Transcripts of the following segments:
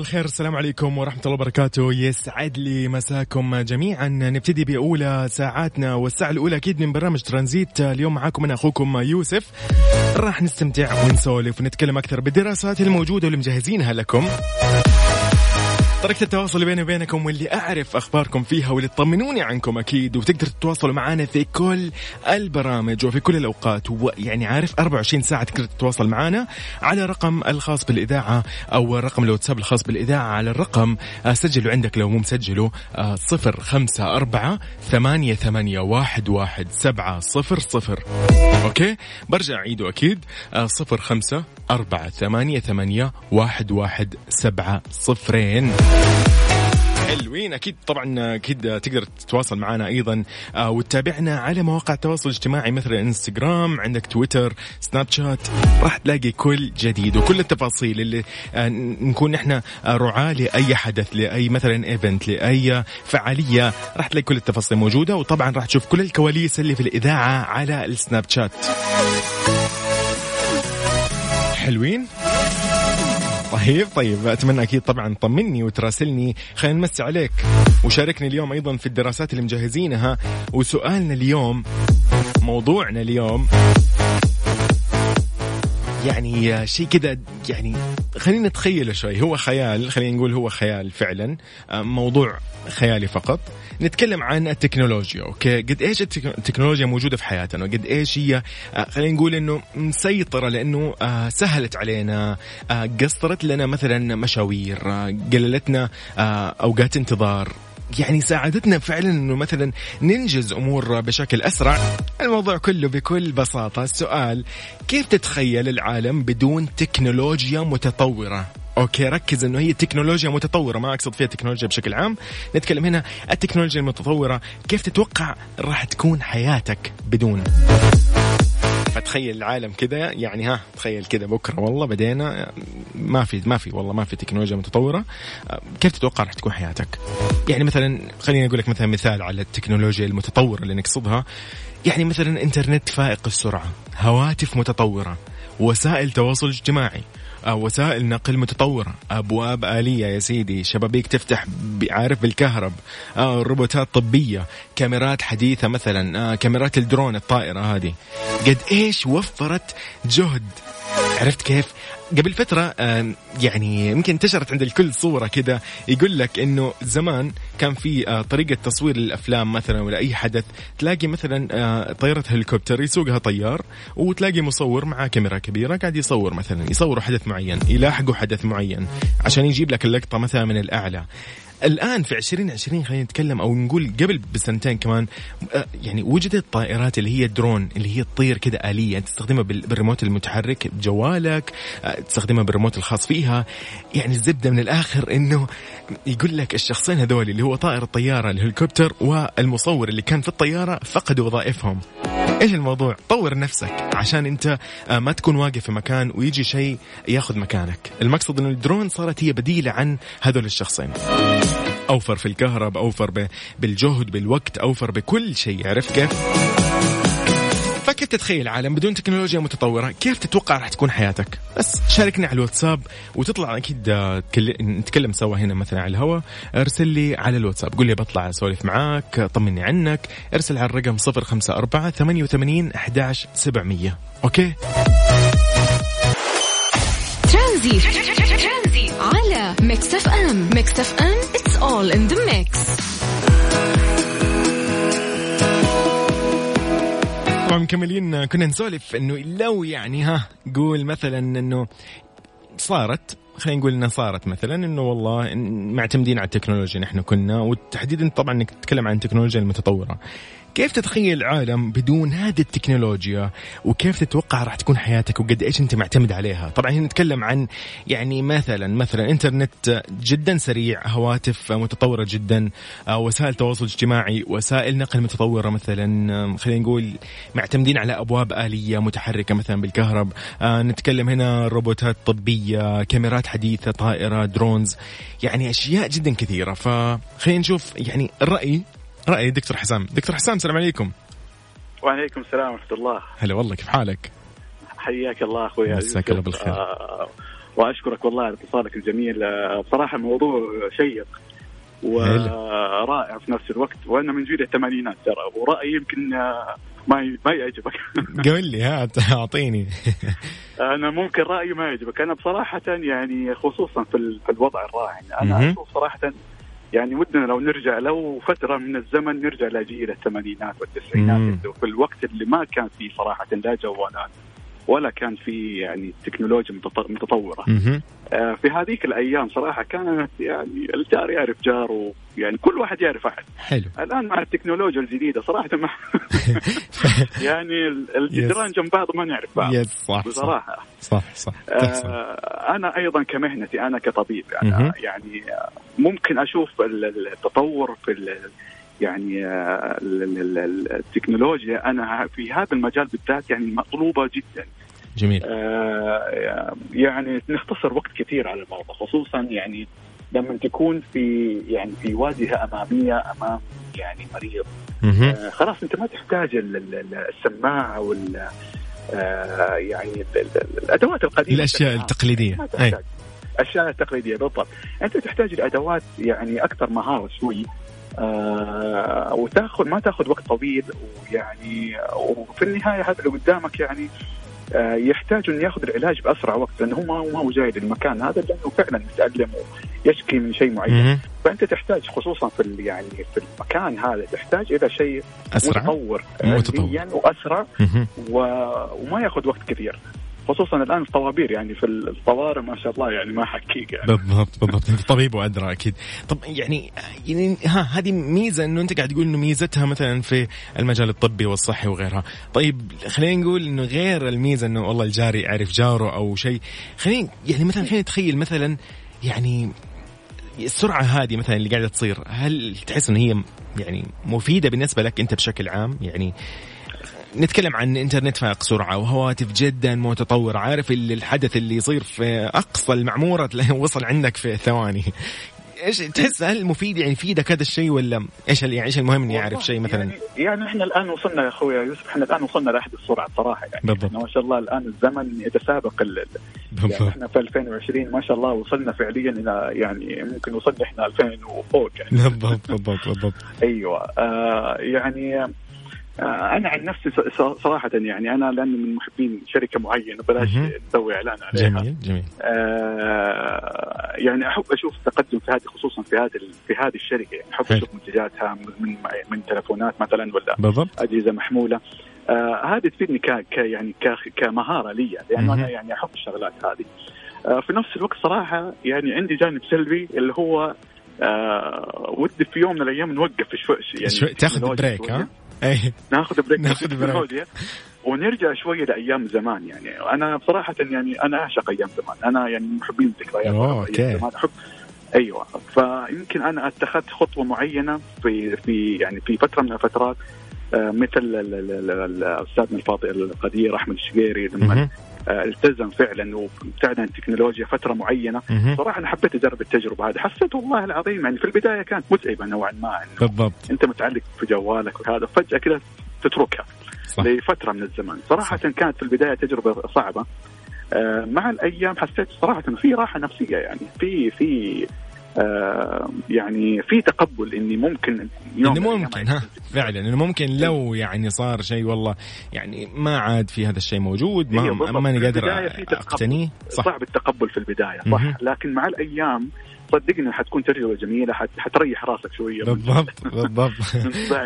بالخير السلام عليكم ورحمة الله وبركاته. يسعد لي مساكم جميعا. نبتدي بأولى ساعاتنا والساعة الأولى أكيد من برنامج ترانزيت. اليوم معاكم أنا أخوكم يوسف. راح نستمتع ونسولف ونتكلم أكثر بالدراسات الموجودة واللي مجهزينها لكم. طريقة التواصل اللي بيني وبينكم واللي أعرف أخباركم فيها واللي تطمنوني عنكم أكيد وتقدر تتواصلوا معنا في كل البرامج وفي كل الأوقات ويعني عارف 24 ساعة تقدر تتواصل معنا على رقم الخاص بالإذاعة أو رقم الواتساب الخاص بالإذاعة على الرقم آه، سجلوا عندك لو مو مسجله آه، صفر خمسة أربعة ثمانية ثمانية واحد واحد سبعة صفر صفر. أوكي؟ برجع أعيده أكيد آه، صفر خمسة أربعة ثمانية ثمانية واحد واحد سبعة صفرين. حلوين. أكيد طبعا أكيد تقدر تتواصل معنا أيضا آه، وتتابعنا على مواقع التواصل الاجتماعي مثل إنستغرام عندك تويتر Snapchat. راح تلاقي كل جديد وكل التفاصيل اللي آه، نكون إحنا رعاة لأي حدث لأي مثلا event لأي فعالية. راح تلاقي كل التفاصيل موجودة وطبعا راح تشوف كل الكواليس اللي في الإذاعة على ال Snapchat. حلوين؟ طيب طيب أتمنى أكيد طبعا طمني وتراسلني. خلينا نمسي عليك. وشاركني اليوم أيضا في الدراسات اللي مجهزينها. وسؤالنا اليوم موضوعنا اليوم يعني شيء كذا يعني خلينا نتخيله شوي. هو خيال خلينا نقول هو خيال فعلا موضوع خيالي فقط. نتكلم عن التكنولوجيا أوكي؟ قد إيش التكنولوجيا موجودة في حياتنا قد إيش هي خلينا نقول إنه مسيطرة لأنه سهلت علينا قصرت لنا مثلا مشاوير قللتنا أوقات انتظار. يعني ساعدتنا فعلا إنه مثلا ننجز أمور بشكل أسرع. الموضوع كله بكل بساطة. السؤال كيف تتخيل العالم بدون تكنولوجيا متطورة؟ أوكي ركز إنه هي تكنولوجيا متطورة. ما أقصد فيها تكنولوجيا بشكل عام. نتكلم هنا التكنولوجيا المتطورة. كيف تتوقع راح تكون حياتك بدون فتخيل العالم كذا يعني ها تخيل كذا بكرة والله بدينا ما في ما في والله ما في تكنولوجيا متطورة كيف تتوقع راح تكون حياتك؟ يعني مثلا خليني أقول لك مثلا مثال على التكنولوجيا المتطورة اللي نقصدها يعني مثلا إنترنت فائق السرعة، هواتف متطورة، وسائل تواصل اجتماعي، وسائل نقل متطورة. أبواب آلية يا سيدي. شبابيك تفتح عارف بالكهرب. آه روبوتات طبية. كاميرات حديثة مثلا. آه كاميرات الدرون الطائرة هذه. قد إيش وفرت جهد. عرفت كيف؟ قبل فترة يعني يمكن انتشرت عند الكل صورة كذا يقول لك إنه زمان كان في آه، طريقة تصوير الأفلام مثلا ولا أي حدث تلاقي مثلا آه، طيارة هليكوبتر يسوقها طيار وتلاقي مصور معاه كاميرا كبيرة قاعد يصور مثلا يصوروا حدث معين يلاحقوا حدث معين عشان يجيب لك اللقطة مثلا من الأعلى. الآن في 2020 خلينا نتكلم أو نقول قبل بسنتين كمان آه، يعني وجدت طائرات اللي هي درون اللي هي تطير كذا آلية تستخدمها بالريموت المتحرك بجوالك آه، تستخدمها بالريموت الخاص فيها. يعني الزبدة من الآخر إنه يقول لك الشخصين هذول اللي هو طائر الطيارة الهليكوبتر والمصور اللي كان في الطيارة فقدوا وظائفهم. إيش الموضوع؟ طور نفسك عشان أنت آه، ما تكون واقف في مكان ويجي شيء ياخذ مكانك. المقصد إنه الدرون صارت هي بديلة عن هذول الشخصين. أوفر في الكهرب أوفر بالجهد بالوقت أوفر بكل شيء عرفت كيف؟ فكيف تتخيل عالم بدون تكنولوجيا متطورة؟ كيف تتوقع راح تكون حياتك؟ بس شاركني على الواتساب وتطلع أكيد آه، نتكلم سوا هنا مثلا على الهواء. ارسل لي على الواتساب. قول لي بطلع أسولف معاك طمني عنك. ارسل على الرقم 054 88 11700 أوكي؟ ترانزي. على Mix FM. Mix FM it's all in the mix. طبعا مكملين كنا نسولف إنه لو يعني ها قول مثلا إنه صارت خلينا نقول إنها صارت مثلا إنه والله معتمدين على التكنولوجيا نحن كنا وتحديدا طبعا إنك تتكلم عن التكنولوجيا المتطورة. كيف تتخيل العالم بدون هذه التكنولوجيا؟ وكيف تتوقع راح تكون حياتك؟ وقد إيش أنت معتمد عليها؟ طبعا هنا نتكلم عن يعني مثلا مثلا إنترنت جدا سريع هواتف متطورة جدا آه، وسائل تواصل اجتماعي وسائل نقل متطورة مثلا خلينا نقول معتمدين على أبواب آلية متحركة مثلا بالكهرب. آه، نتكلم هنا روبوتات طبية كاميرات حديثة طائره درونز يعني أشياء جدا كثيرة. فخلينا نشوف يعني الرأي رأي دكتور حسام. دكتور حسام السلام عليكم. وعليكم السلام ورحمة الله. هلا والله كيف حالك؟ حياك الله أخوي مساك الله بالخير. آه وأشكرك والله على اتصالك الجميل. آه، بصراحة الموضوع شيق ورائع في نفس الوقت وأنا من جيل الثمانينات ترى ورأيي يمكن آه، ما ما يعجبك. قول لي هات أعطيني. أنا ممكن رأيي ما يعجبك. أنا بصراحة يعني خصوصا في, في الوضع الراهن أنا أشوف صراحة يعني ودنا لو نرجع لو فترة من الزمن نرجع لجيل الثمانينات والتسعينات. في الوقت اللي ما كان فيه صراحة لا جوالات. ولا كان في يعني تكنولوجيا متطورة. آه في هذيك الأيام صراحة كانت يعني الجار يعرف جاره يعني كل واحد يعرف أحد. حلو. الآن مع التكنولوجيا الجديدة صراحة ما يعني الجدران جنب بعض ما نعرف بعض. يس صح بصراحة. صح صح. آه أنا أيضا كمهنتي أنا كطبيب يعني, يعني ممكن أشوف التطور في يعني آه، التكنولوجيا أنا في هذا المجال بالذات يعني مطلوبة جدا. جميل. آه يعني نختصر وقت كثير على الموضوع خصوصا يعني لما تكون في يعني في واجهه أمامية أمام يعني مريض. آه خلاص أنت ما تحتاج السماعة وال آه يعني الأدوات القديمة. الأشياء التقليدية. أي. الأشياء التقليدية بالضبط. أنت تحتاج الأدوات يعني أكثر مهارة شوي. آه وتاخذ ما تاخذ وقت طويل ويعني وفي النهاية هذا اللي قدامك يعني آه يحتاج إنه ياخذ العلاج بأسرع وقت لأنه هو ما هو جاي للمكان هذا لأنه فعلا متألم ويشكي من شيء معين. فأنت تحتاج خصوصا في يعني في المكان هذا تحتاج إلى شيء أسرع. متطور علميا وأسرع وما ياخذ وقت كثير خصوصا الآن الطوابير يعني في الطوارئ ما شاء الله يعني ما حكيك يعني. بالضبط بالضبط. انت طبيب وأدرى أكيد. طب يعني يعني ها هذه ميزة إنه أنت قاعد تقول إنه ميزتها مثلا في المجال الطبي والصحي وغيرها. طيب خلينا نقول إنه غير الميزة إنه والله الجاري يعرف جاره أو شيء. خلينا يعني مثلا خلينا نتخيل مثلا يعني السرعة هذه مثلا اللي قاعدة تصير هل تحس ان هي يعني مفيدة بالنسبة لك أنت بشكل عام؟ يعني نتكلم عن إنترنت فائق سرعة وهواتف جدا متطورة. عارف اللي الحدث اللي يصير في أقصى المعمورة؟ وصل عندك في ثواني. إيش تحس هل مفيد يعني يفيدك هذا الشيء ولا إيش يعني إيش المهم إني أعرف شيء مثلا؟ يعني, يعني إحنا الآن وصلنا يا أخوي يوسف إحنا الآن وصلنا لأحد السرعة صراحة يعني. بالضبط. ما شاء الله الآن الزمن يتسابق ال يعني إحنا في 2020 ما شاء الله وصلنا فعليا إلى يعني ممكن وصلنا إحنا 2000 وفوق يعني. بالضبط بالضبط بالضبط. أيوه. آه يعني أنا عن نفسي صراحة يعني أنا لأني من محبين شركة معينة بلاش نسوي إعلان عليها. جميل جميل. آه يعني أحب أشوف التقدم في هذه خصوصا في هذه في هذه الشركة. يعني أحب أشوف منتجاتها من من تلفونات مثلا ولا بالضبط. أجهزة محمولة. آه هذه تفيدني ك يعني كمهارة لي لأنه أنا يعني أحب الشغلات هذه. آه في نفس الوقت صراحة يعني عندي جانب سلبي اللي هو آه ودي في يوم من الأيام نوقف شوي يعني شو تاخذ break ها؟ اي ناخذ break ناخذ break ونرجع شوي لأيام زمان يعني. أنا بصراحة يعني أنا أعشق أيام زمان. أنا يعني محبين الذكريات okay. زمان. احب أيوه. فيمكن أنا اتخذت خطوة معينة في في يعني في فترة من الفترات آه، مثل الأستاذنا الفاضل القدير أحمد الشقيري لما التزم فعلا وابتعد عن التكنولوجيا فترة معينة. صراحة أنا حبيت أجرب التجربة هذه. حسيت والله العظيم يعني في البداية كانت متعبة نوعا ما بالضبط. أنت متعلق في جوالك وهذا فجأة كذا تتركها صح. لفترة من الزمن. صراحة صح. كانت في البداية تجربة صعبة. آه مع الأيام حسيت صراحة إنه في راحة نفسية يعني. في في آه يعني في تقبل إني ممكن يوم إنه ممكن ها فعلا إنه ممكن لو يعني صار شيء والله يعني ما عاد في هذا الشيء موجود ما ماني قادر أقتنيه. صح. صعب التقبل في البداية صح. لكن مع الأيام صدقني حتكون تجربة جميلة حت... حتريح راسك شوية. بالضبط بالضبط.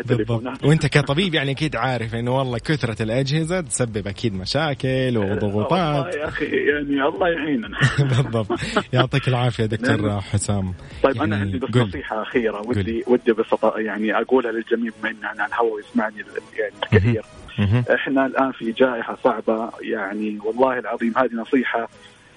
بالضبط. وانت كطبيب يعني أكيد عارف إنه والله كثرة الأجهزة تسبب أكيد مشاكل وضغوطات. يا أخي يعني الله يعيننا. بالضبط. يعطيك العافية دكتور نعم. حسام. طيب يعني أنا عندي بس نصيحة أخيرة. ودي ودي بس يعني أقولها للجميع بما إن على الهواء يسمعني يعني كثير إحنا الآن في جائحة صعبة يعني والله العظيم هذه نصيحة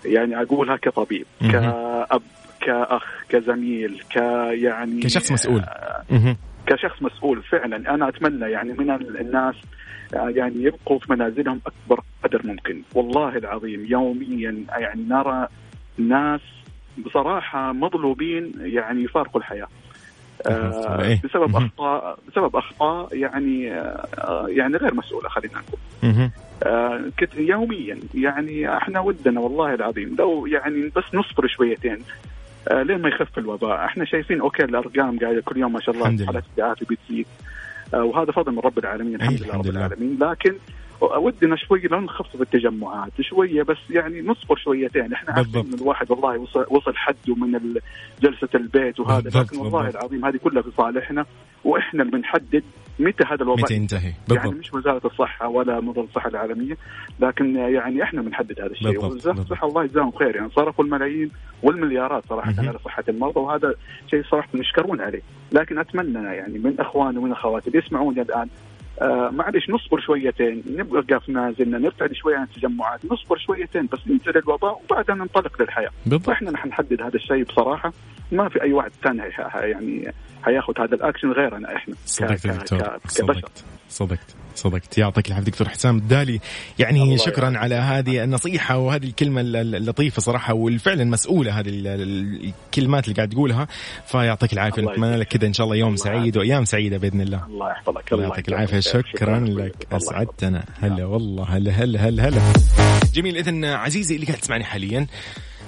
يعني أقولها كطبيب كأب. كأخ كزميل كيعني كشخص مسؤول. آه كشخص مسؤول فعلا. أنا أتمنى يعني من الناس آه، يعني يبقوا في منازلهم أكبر قدر ممكن. والله العظيم يوميا يعني نرى ناس بصراحة مظلومين يعني يفارقوا الحياة. آه إيه؟ بسبب اخطاء بسبب أخطاء يعني آه يعني غير مسؤولة خلينا نقول. آه يوميا يعني إحنا ودنا والله العظيم. لو يعني بس نصبر شويتين لين ما يخف الوباء؟ إحنا شايفين أوكي الأرقام قاعدة كل يوم ما شاء الله حالات التعافي بتزيد. آه وهذا فضل من رب العالمين الحمد لله رب العالمين. لكن ودنا شوي لو نخفض التجمعات شوية بس يعني نصبر شويتين. إحنا عارفين إن الواحد والله وصل, وصل حده من جلسة البيت وهذا لكن والله. العظيم هذه كلها في صالحنا وإحنا اللي بنحدد متى هذا الوباء متى ينتهي؟ بالضبط. يعني مش وزارة الصحة ولا منظمه الصحة العالمية لكن يعني إحنا بنحدد هذا الشيء. وزارة الصحة الله يجزاهم خير. يعني صرفوا الملايين والمليارات صراحة على صحة المرضى وهذا شيء صراحة نشكرون عليه. لكن أتمنى يعني من إخواني ومن أخواتي اللي يسمعوني الآن آه معلش نصبر شويتين نبقى في نازلنا نبتعد شوي عن التجمعات نصبر شويتين بس ينزل الوباء وبعدها ننطلق للحياة. بالضبط. إحنا نحن نحدد هذا الشيء بصراحة ما في أي واحد ثاني يعني حياخذ هذا الأكشن غيرنا إحنا. صدقت دكتور صدقت صدقت صدقت. يعطيك العافية دكتور حسام الدالي. يعني شكرا يعني. على هذه النصيحة وهذه الكلمة اللطيفة صراحة والفعلا مسؤولة هذه الكلمات اللي قاعد تقولها. فيعطيك العافية. نتمنى لك كذا إن شاء الله يوم سعيد وأيام سعيدة بإذن الله. الله يحفظك. الله يعطيك العافية. شكرا لك. أسعدتنا. هلا والله. هلا هلا هلا هلا. جميل. اذا عزيزي اللي قاعد تسمعني حاليا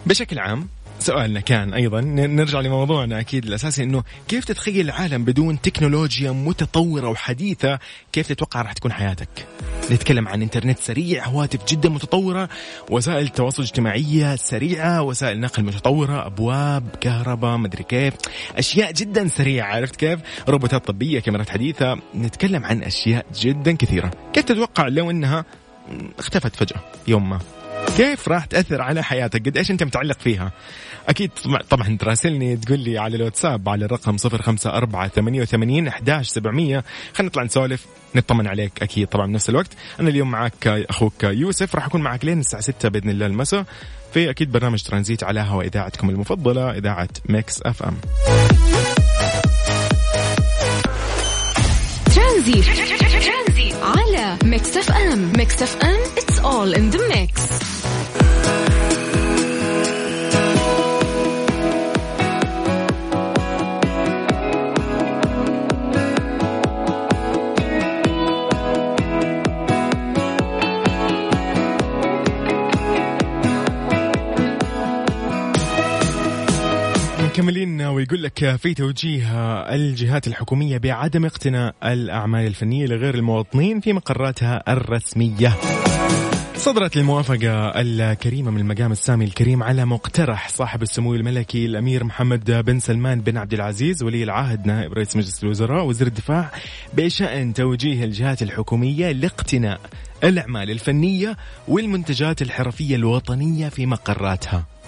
بشكل عام سؤالنا كان أيضا. نرجع لموضوعنا أكيد الأساسي إنه كيف تتخيل العالم بدون تكنولوجيا متطورة وحديثة؟ كيف تتوقع راح تكون حياتك؟ نتكلم عن إنترنت سريع هواتف جدا متطورة وسائل تواصل اجتماعية سريعة وسائل نقل متطورة أبواب كهرباء مدري كيف. أشياء جدا سريعة عرفت كيف؟ روبوتات طبية كاميرات حديثة. نتكلم عن أشياء جدا كثيرة. كيف تتوقع لو إنها اختفت فجأة يوم ما؟ كيف راح تأثر على حياتك؟ قد إيش أنت متعلق فيها؟ أكيد طبعا تراسلني تقول لي على الواتساب على الرقم 054 88 11700 خلينا نطلع نسولف نطمن عليك أكيد طبعا بنفس الوقت. أنا اليوم معك أخوك يوسف راح أكون معك لين الساعة 6 بإذن الله المساء في أكيد برنامج ترانزيت على هوا إذاعتكم المفضلة إذاعة Mix FM. ترانزيت. على Mix FM. Mix FM it's all in the mix مكملين ويقول لك في توجيه الجهات الحكومية بعدم اقتناء الأعمال الفنية لغير المواطنين في مقراتها الرسمية. صدرت الموافقة الكريمة من المقام السامي الكريم على مقترح صاحب السمو الملكي الأمير محمد بن سلمان بن عبد العزيز ولي العهد نائب رئيس مجلس الوزراء وزير الدفاع بشأن توجيه الجهات الحكومية لاقتناء الأعمال الفنية والمنتجات الحرفية الوطنية في مقراتها.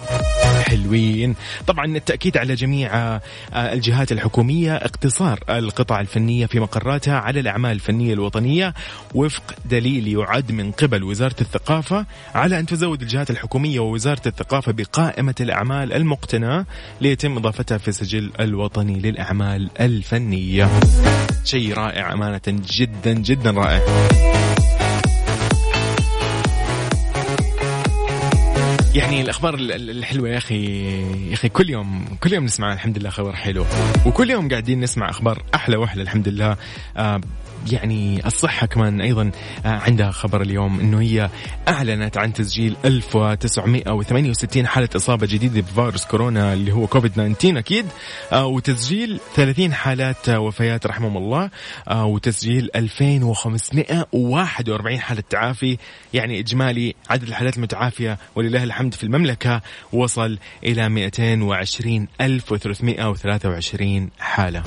حلوين. طبعا التأكيد على جميع آه، الجهات الحكومية اقتصار القطع الفنية في مقراتها على الأعمال الفنية الوطنية وفق دليل يعد من قبل وزارة الثقافة على أن تزود الجهات الحكومية ووزارة الثقافة بقائمة الأعمال المقتناة ليتم إضافتها في السجل الوطني للأعمال الفنية. شيء رائع أمانة جدا جدا رائع. يعني الأخبار الحلوة يا أخي يا أخي كل يوم كل يوم نسمع الحمد لله خبر حلو. وكل يوم قاعدين نسمع أخبار أحلى وأحلى الحمد لله. آه يعني الصحة كمان أيضا آه، عندها خبر اليوم أنه هي أعلنت عن تسجيل 1968 حالة إصابة جديدة بفيروس كورونا اللي هو كوفيد 19 أكيد آه، وتسجيل 30 حالات وفيات رحمهم الله آه، وتسجيل 2541 حالة تعافي. يعني إجمالي عدد الحالات المتعافية ولله الحمد في المملكة وصل إلى 220323 حالة.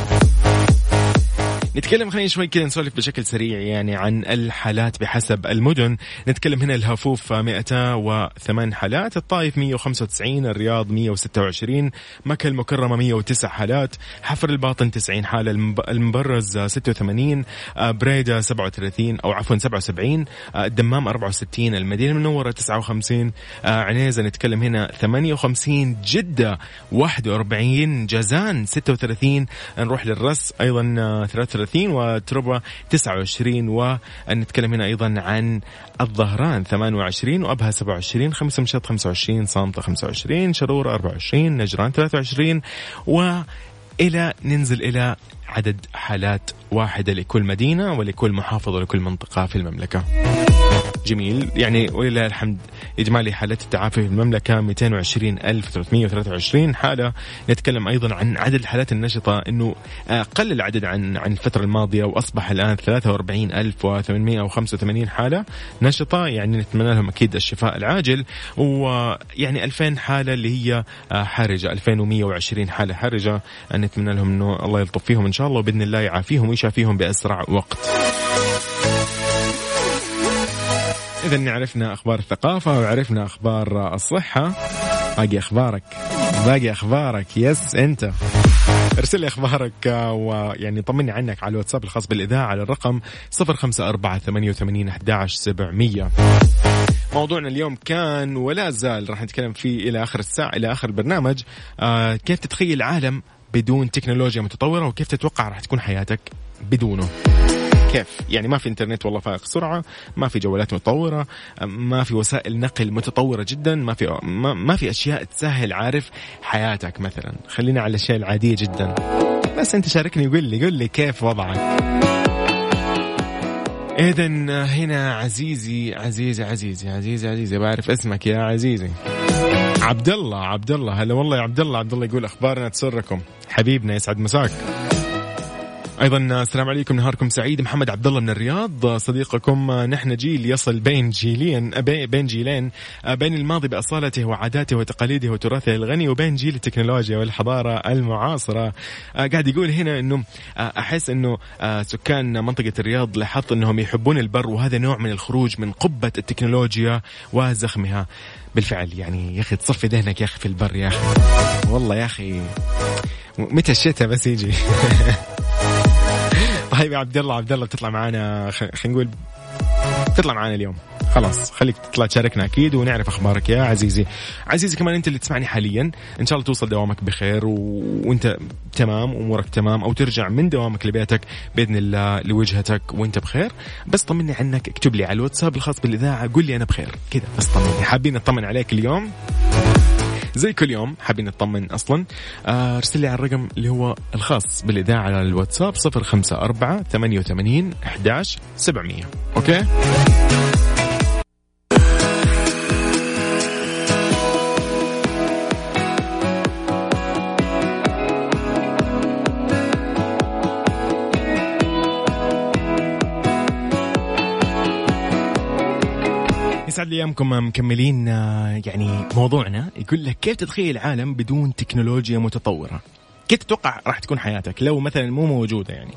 نتكلم خلينا شوي كذا نسولف بشكل سريع يعني عن الحالات بحسب المدن. نتكلم هنا الهفوف 208 حالات الطائف 195 الرياض 126 مكة المكرمة 109 حالات حفر الباطن 90 حالة المبرز 86 بريدة 37 أو عفوا 77 الدمام 64 المدينة المنورة 59 عنيزة نتكلم هنا 58 جدة 41 جازان 36 نروح للرس أيضا 33 30 وتربة 29 ونتكلم هنا أيضا عن الظهران 28 وأبها 27 خمسة مشط 25 صامتة 25 شرورة 24 نجران 23 و إلى ننزل إلى عدد حالات واحدة لكل مدينة ولكل محافظة ولكل منطقة في المملكة. جميل. يعني ولله الحمد إجمالي حالات التعافي في المملكة 220323 حالة نتكلم أيضا عن عدد الحالات النشطة أنه قل العدد عن عن الفترة الماضية وأصبح الآن 43885 حالة نشطة يعني نتمنى لهم أكيد الشفاء العاجل. ويعني 2000 حالة اللي هي حرجة 2120 حالة حرجة نتمنى لهم أنه الله يلطف فيهم إن شاء الله وبإذن الله يعافيهم ويشافيهم بأسرع وقت. إذا عرفنا أخبار الثقافة وعرفنا أخبار الصحة. باقي أخبارك. باقي أخبارك. يس أنت. ارسل لي أخبارك ويعني طمني عنك على الواتساب الخاص بالإذاعة على الرقم 054 11 700 موضوعنا اليوم كان ولا زال راح نتكلم فيه إلى آخر الساعة إلى آخر البرنامج. آه كيف تتخيل عالم بدون تكنولوجيا متطورة وكيف تتوقع راح تكون حياتك بدونه؟ كيف؟ يعني ما في إنترنت والله فائق سرعة ما في جوالات متطورة ما في وسائل نقل متطورة جدا ما في ما, ما في أشياء تسهل عارف حياتك مثلا. خلينا على الأشياء العادية جدا. بس أنت شاركني قول لي قول لي كيف وضعك؟ اذا هنا عزيزي عزيزي عزيزي عزيزي عزيزي بعرف اسمك يا عزيزي. عبد الله عبد الله هلا والله يا عبد الله عبد الله يقول أخبارنا تسركم حبيبنا يسعد مساك. أيضا السلام عليكم. نهاركم سعيد. محمد عبد الله من الرياض. صديقكم نحن جيل يصل بين جيلين بين جيلين بين الماضي بأصالته وعاداته وتقاليده وتراثه الغني وبين جيل التكنولوجيا والحضارة المعاصرة. قاعد يقول هنا إنه أحس إنه سكان منطقة الرياض لاحظت إنهم يحبون البر وهذا نوع من الخروج من قبة التكنولوجيا وزخمها. بالفعل يعني يا أخي تصفي ذهنك يا أخي في البر يا أخي. والله يا أخي متى الشتاء بس يجي. يا عبد الله عبد الله بتطلع معانا خلينا نقول تطلع معانا اليوم. خلاص خليك تطلع تشاركنا أكيد ونعرف أخبارك يا عزيزي. عزيزي كمان أنت اللي تسمعني حاليا. إن شاء الله توصل دوامك بخير و... وأنت تمام أمورك تمام أو ترجع من دوامك لبيتك بإذن الله لوجهتك وأنت بخير. بس طمني عنك اكتب لي على الواتساب الخاص بالإذاعة قول لي أنا بخير. كذا بس طمني. حابين نطمن عليك اليوم؟ زي كل يوم حابين نطمن أصلا. آه، ارسل لي على الرقم اللي هو الخاص بالإذاعة على الواتساب 054 88 11 700 أوكي؟ يسعد لي ايامكم مكملين آه، يعني موضوعنا يقول لك كيف تتخيل عالم بدون تكنولوجيا متطورة؟ كيف تتوقع راح تكون حياتك لو مثلا مو موجودة يعني؟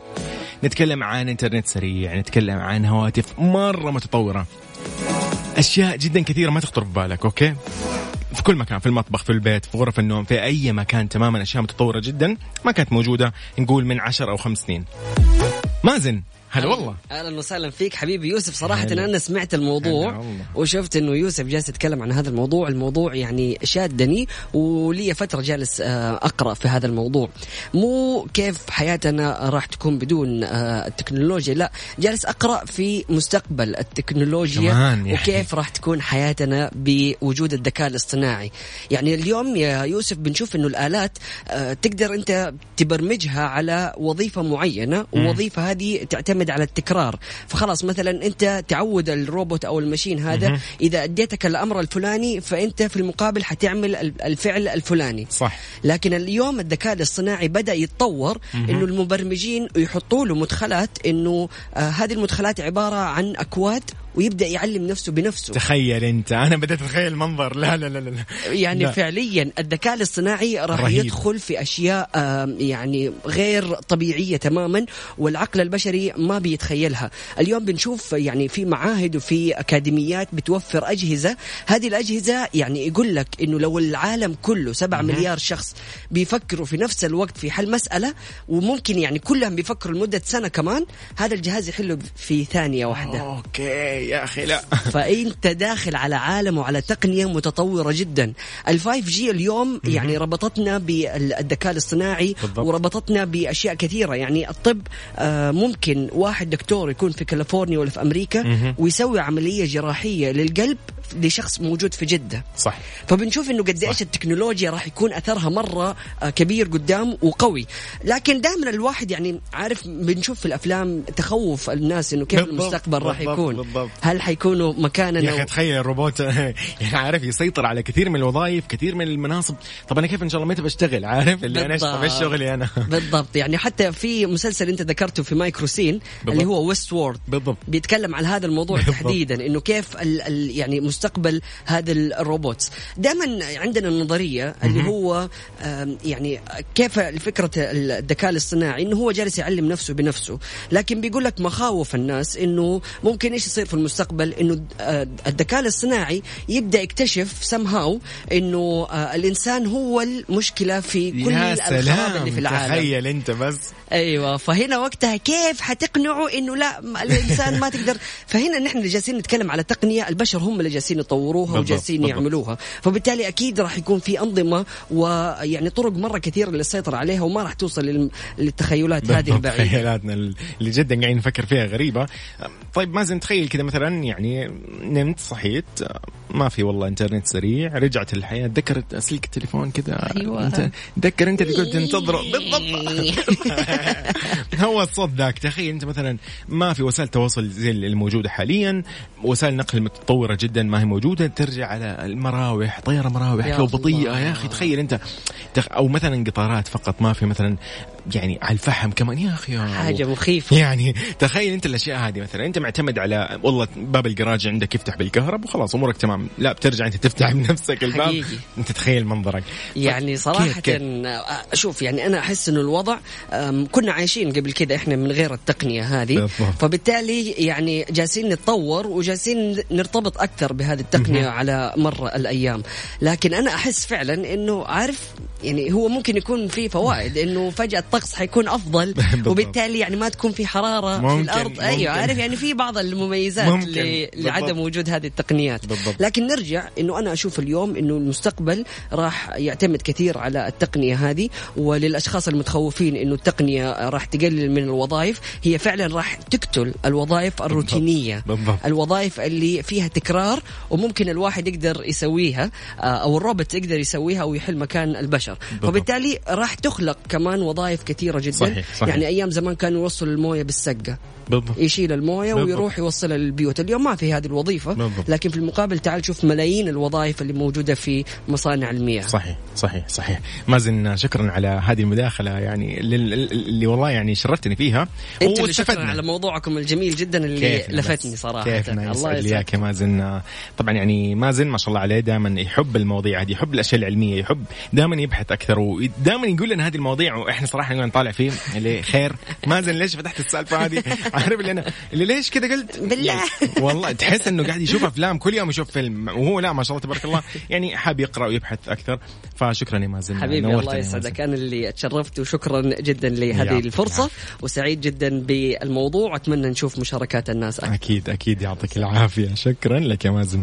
نتكلم عن إنترنت سريع، نتكلم عن هواتف مرة متطورة. أشياء جدا كثيرة ما تخطر في بالك، أوكي؟ في كل مكان في المطبخ في البيت في غرف النوم في أي مكان تماما أشياء متطورة جدا ما كانت موجودة نقول من عشر أو خمس سنين مازن هلا والله. أهلا وسهلا فيك حبيبي يوسف. صراحة. أنا سمعت الموضوع وشفت إنه يوسف جالس يتكلم عن هذا الموضوع. الموضوع يعني شادني ولي فترة جالس آه، أقرأ في هذا الموضوع. مو كيف حياتنا راح تكون بدون آه، التكنولوجيا. لا جالس أقرأ في مستقبل التكنولوجيا يعني. وكيف راح تكون حياتنا بوجود الذكاء الاصطناعي. يعني اليوم يا يوسف بنشوف إنه الآلات آه، تقدر أنت تبرمجها على وظيفة معينة. والوظيفه هذه تعتمد يعتمد على التكرار. فخلاص مثلا أنت تعود الروبوت أو المشين هذا إذا أديتك الأمر الفلاني فأنت في المقابل حتعمل الفعل الفلاني. صح. لكن اليوم الذكاء الاصطناعي بدأ يتطور إنه المبرمجين يحطوا له مدخلات إنه آه هذه المدخلات عبارة عن أكواد ويبدأ يعلم نفسه بنفسه. تخيل أنت. أنا بدأت أتخيل المنظر. لا لا لا لا يعني لا. فعليا الذكاء الاصطناعي راح رهيب. يدخل في أشياء يعني غير طبيعية تماما والعقل البشري ما بيتخيلها. اليوم بنشوف يعني في معاهد وفي أكاديميات بتوفر أجهزة. هذه الأجهزة يعني يقول لك إنه لو العالم كله 7 مليار شخص بيفكروا في نفس الوقت في حل مسألة وممكن يعني كلهم بيفكروا لمدة سنة كمان هذا الجهاز يحله في ثانية واحدة. أوكي. يا أخي لا. فأنت داخل على عالم وعلى تقنية متطورة جدا. ال 5G اليوم يعني ربطتنا بالذكاء الاصطناعي بالضبط. وربطتنا بأشياء كثيرة. يعني الطب آه، ممكن واحد دكتور يكون في كاليفورنيا ولا في أمريكا ويسوي عملية جراحية للقلب لشخص موجود في جدة. صح فبنشوف إنه قد إيش التكنولوجيا راح يكون أثرها مرة آه، كبير قدام وقوي. لكن دائما الواحد يعني عارف بنشوف في الأفلام تخوف الناس إنه كيف بالضبط المستقبل راح يكون. بالضبط. هل حيكونوا مكاننا يا أخي تخيل الروبوت يعني عارف يسيطر على كثير من الوظائف كثير من المناصب. طب أنا كيف إن شاء الله متى بشتغل عارف؟ اللي أنا طب إيش شغلي أنا؟ بالضبط. يعني حتى في مسلسل أنت ذكرته في مايكرو سين اللي هو Westworld بالضبط. بيتكلم عن هذا الموضوع بالضبط. تحديدا إنه كيف ال ال يعني مستقبل هذا ال robots. دائما عندنا النظرية اللي هو يعني كيف فكرة الذكاء الاصطناعي إنه هو جالس يعلم نفسه بنفسه. لكن بيقول لك مخاوف الناس إنه ممكن إيش يصير في المستقبل إنه آه، الذكاء الاصطناعي يبدأ يكتشف سم هاو إنه آه، الإنسان هو المشكلة في كل الخراب اللي في العالم. تخيل أنت بس. أيوه. فهنا وقتها كيف حتقنعوا إنه لا الإنسان ما تقدر. فهنا نحن اللي جالسين نتكلم على تقنية البشر هم اللي جالسين يطوروها وجالسين يعملوها. فبالتالي أكيد راح يكون في أنظمة ويعني طرق مرة كثيرة للسيطره عليها وما راح توصل للتخيلات هذه البعيدة. تخيلاتنا اللي جدا قاعدين نفكر فيها غريبة. طيب مازن تخيل كذا مثلا يعني نمت صحيت ما في والله إنترنت سريع رجعت الحياة تذكرت سلك التليفون كذا أيوه. أنت تذكر أنت اللي كنت تنتظره. بالضبط. هو الصوت ذاك. تخيل أنت مثلا ما في وسائل تواصل زي الموجودة حاليا. وسائل نقل متطورة جدا ما هي موجودة. ترجع على المراوح طياره مراوح لو بطيئة. يا أخي تخيل أنت أو مثلا قطارات فقط ما في مثلا يعني على الفحم كمان. يا أخي حاجة مخيفة. يعني تخيل أنت الأشياء هذه مثلا. أنت معتمد على والله باب الجراج عندك يفتح بالكهرب وخلاص أمورك تمام. لا بترجع أنت تفتح بنفسك الباب. حقيقي. أنت تخيل منظرك. يعني صراحة كيف شوف يعني أنا أحس إنه الوضع كنا عايشين قبل كذا إحنا من غير التقنية هذه. فبالتالي يعني جالسين نتطور وجالسين نرتبط أكثر بهذه التقنية على مر الأيام. لكن أنا أحس فعلا إنه عارف يعني هو ممكن يكون في فوائد إنه فجأة الطقس حيكون أفضل وبالتالي يعني ما تكون في حرارة ممكن في الأرض ممكن. أيوه عارف يعني في بعض المميزات ممكن. لعدم وجود هذه التقنيات. بالضبط. لكن نرجع إنه أنا أشوف اليوم إنه المستقبل راح يعتمد كثير على التقنية هذه وللأشخاص المتخوفين إنه التقنية راح تقلل من الوظائف هي فعلا راح تقتل الوظائف الروتينية بالضبط. الوظائف اللي فيها تكرار وممكن الواحد يقدر يسويها آه، أو الروبوت يقدر يسويها أو يحل مكان البشر بالضبط. فبالتالي راح تخلق كمان وظائف كثيرة جدا صحيح. صحيح. يعني أيام زمان كانوا يوصلوا الموية بالسقة بالضبط. يشيل الموية بالضبط. ويروح يوصلها للبيوت اليوم ما في هذه الوظيفة بالضبط. لكن في المقابل تعال شوف ملايين الوظائف اللي موجودة في مصانع المياه صحيح صحيح صحيح مازن شكرا على هذه المداخلة يعني اللي والله يعني شرفتني فيها. شكرا على موضوعكم الجميل جدا اللي لفتني صراحة. كيف الله يسعدك يا مازن. طبعا يعني مازن ما شاء الله عليه دائما يحب المواضيع هذه يحب الأشياء العلمية يحب دائما يبحث أكثر ودائما يقول لنا هذه المواضيع وإحنا صراحة نطالع فيه. اللي خير. مازن ليش فتحت السالفة هذه؟ عارف اللي أنا اللي ليش كذا قلت؟ بالله. يعني والله تحس إنه قاعد يشوف أفلام كل يوم يشوف فيلم وهو لا ما شاء الله تبارك الله يعني حاب يقرأ ويبحث أكثر. فشكرا يا مازن. حبيبي الله يسعدك. أنا اللي اتشرفت وشكرا جدا لهذه الفرصة وسعيد جدا بالموضوع. واتمنى نشوف مشاركات الناس أكثر. أكيد أكيد يعطيك العافية. شكرا لك يا مازن.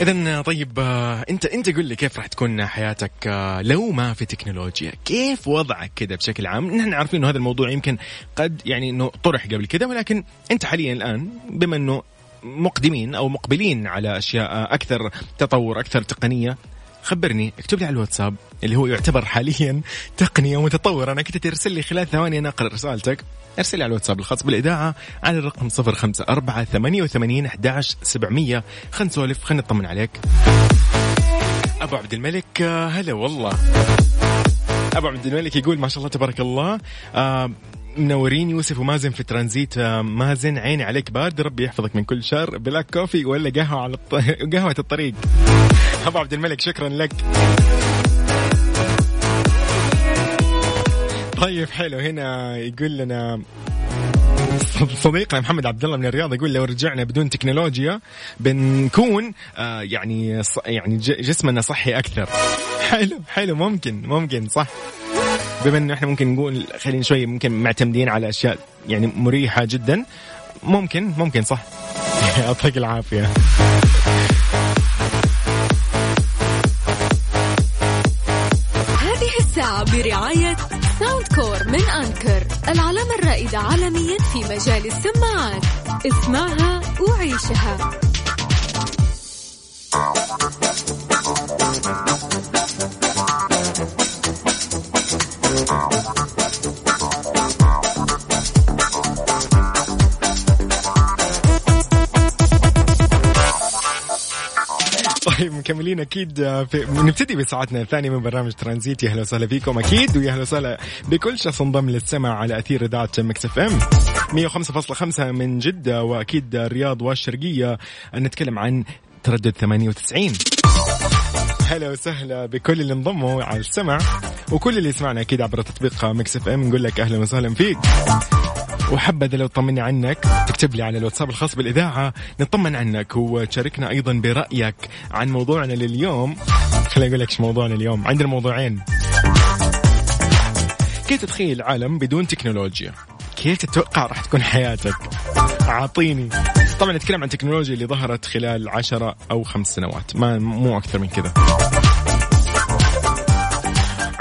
اذا طيب آه، أنت أنت قل لي كيف راح تكون حياتك آه، لو ما في تكنولوجيا؟ كيف وضعك كذا بشكل عام؟ نحن عارفين إنه هذا الموضوع يمكن قد يعني إنه طرح قبل كذا ولكن أنت حاليا الآن بما إنه مقدمين أو مقبلين على أشياء أكثر تطور أكثر تقنية خبرني اكتب لي على الواتساب. اللي هو يعتبر حاليا تقنيه متطوره أنا كنت ترسل لي خلال ثواني أنا أقرأ رسالتك. أرسل لي على الواتساب الخاص بالإذاعة على الرقم 054 88 11 700 خلينا نسولف خلينا نطمن عليك. أبو عبد الملك هلا والله. أبو عبد الملك يقول ما شاء الله تبارك الله آه منورين يوسف ومازن في ترانزيت. آه، مازن عيني عليك بارد ربي يحفظك من كل شر. Black coffee ولا قهوة على الط... قهوة الطريق. أبو عبد الملك شكرا لك. طيب حلو. هنا يقول لنا صديقنا محمد عبد الله من الرياض يقول لو رجعنا بدون تكنولوجيا بنكون آه يعني يعني جسمنا صحي أكثر. حلو حلو. ممكن ممكن صح. بما إنه إحنا ممكن نقول خلينا شوي ممكن معتمدين على أشياء يعني مريحة جدا ممكن ممكن صح. يعطيك العافية. هذه الساعة برعاية ساوند كور من أنكر العلامة الرائدة عالميا في مجال السماعات. اسمعها وعيشها. مكملين أكيد آه، في نبتدي بساعتنا الثانية من برنامج ترانزيت. يا أهلا وسهلا فيكم أكيد ويا أهلا وسهلا بكل شخص انضم للسمع على أثير إذاعة Mix FM. 105.5 من جدة وأكيد الرياض والشرقية. نتكلم عن تردد 98 هلا وسهلا بكل اللي انضموا على السمع وكل اللي يسمعنا أكيد عبر تطبيق Mix FM. نقول لك أهلا وسهلا فيك. وحبذا لو طمني عنك تكتب لي على الواتساب الخاص بالإذاعة نطمن عنك وتشاركنا أيضا برأيك عن موضوعنا لليوم. خليني أقول لك موضوعنا اليوم. عندنا موضوعين كيف تتخيل عالم بدون تكنولوجيا؟ كيف تتوقع راح تكون حياتك؟ أعطيني. طبعا نتكلم عن التكنولوجيا اللي ظهرت خلال عشرة أو خمس سنوات ما مو أكثر من كذا.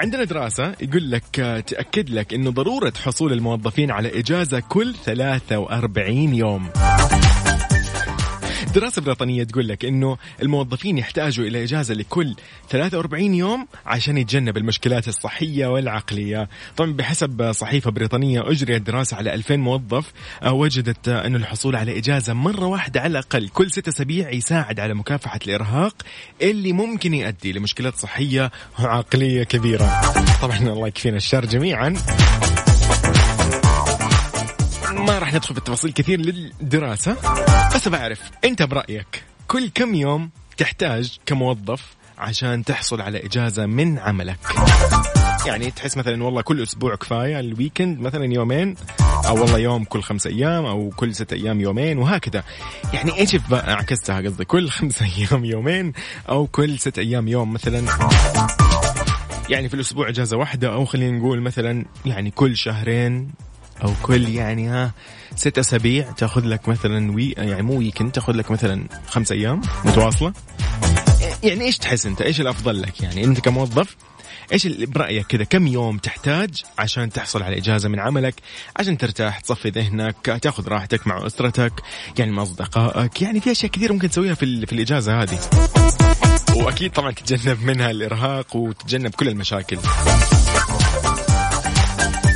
عندنا دراسة يقول لك تأكد لك أنه ضرورة حصول الموظفين على إجازة كل 43 يوم. دراسة بريطانية تقول لك إنه الموظفين يحتاجوا إلى إجازة لكل 43 يوم عشان يتجنب المشكلات الصحية والعقلية. طبعا بحسب صحيفة بريطانية أجريت دراسة على 2000 موظف آه، وجدت إنه الحصول على إجازة مرة واحدة على الأقل كل ست أسابيع يساعد على مكافحة الإرهاق اللي ممكن يؤدي لمشكلات صحية وعقلية كبيرة. طبعا الله يكفينا الشر جميعا. ما راح ندخل في التفاصيل كثير للدراسة بس بعرف أنت برأيك كل كم يوم تحتاج كموظف عشان تحصل على إجازة من عملك؟ يعني تحس مثلا والله كل أسبوع كفاية الويكند مثلا يومين أو والله يوم كل خمسة أيام أو كل ستة أيام يومين وهكذا. يعني إيش عكستها قصدي كل خمسة أيام يومين أو كل ستة أيام يوم مثلا. يعني في الأسبوع إجازة واحدة أو خلينا نقول مثلا يعني كل شهرين أو كل يعني ها ست أسابيع تاخذ لك مثلا وي يعني مو ويكند تاخذ لك مثلا خمس أيام متواصلة. يعني إيش تحس أنت؟ إيش الأفضل لك؟ يعني أنت كموظف إيش برأيك كذا كم يوم تحتاج عشان تحصل على إجازة من عملك عشان ترتاح تصفي ذهنك تاخذ راحتك مع أسرتك يعني مع أصدقائك يعني في أشياء كثير ممكن تسويها في, في الإجازة هذه. وأكيد طبعا تتجنب منها الإرهاق وتتجنب كل المشاكل.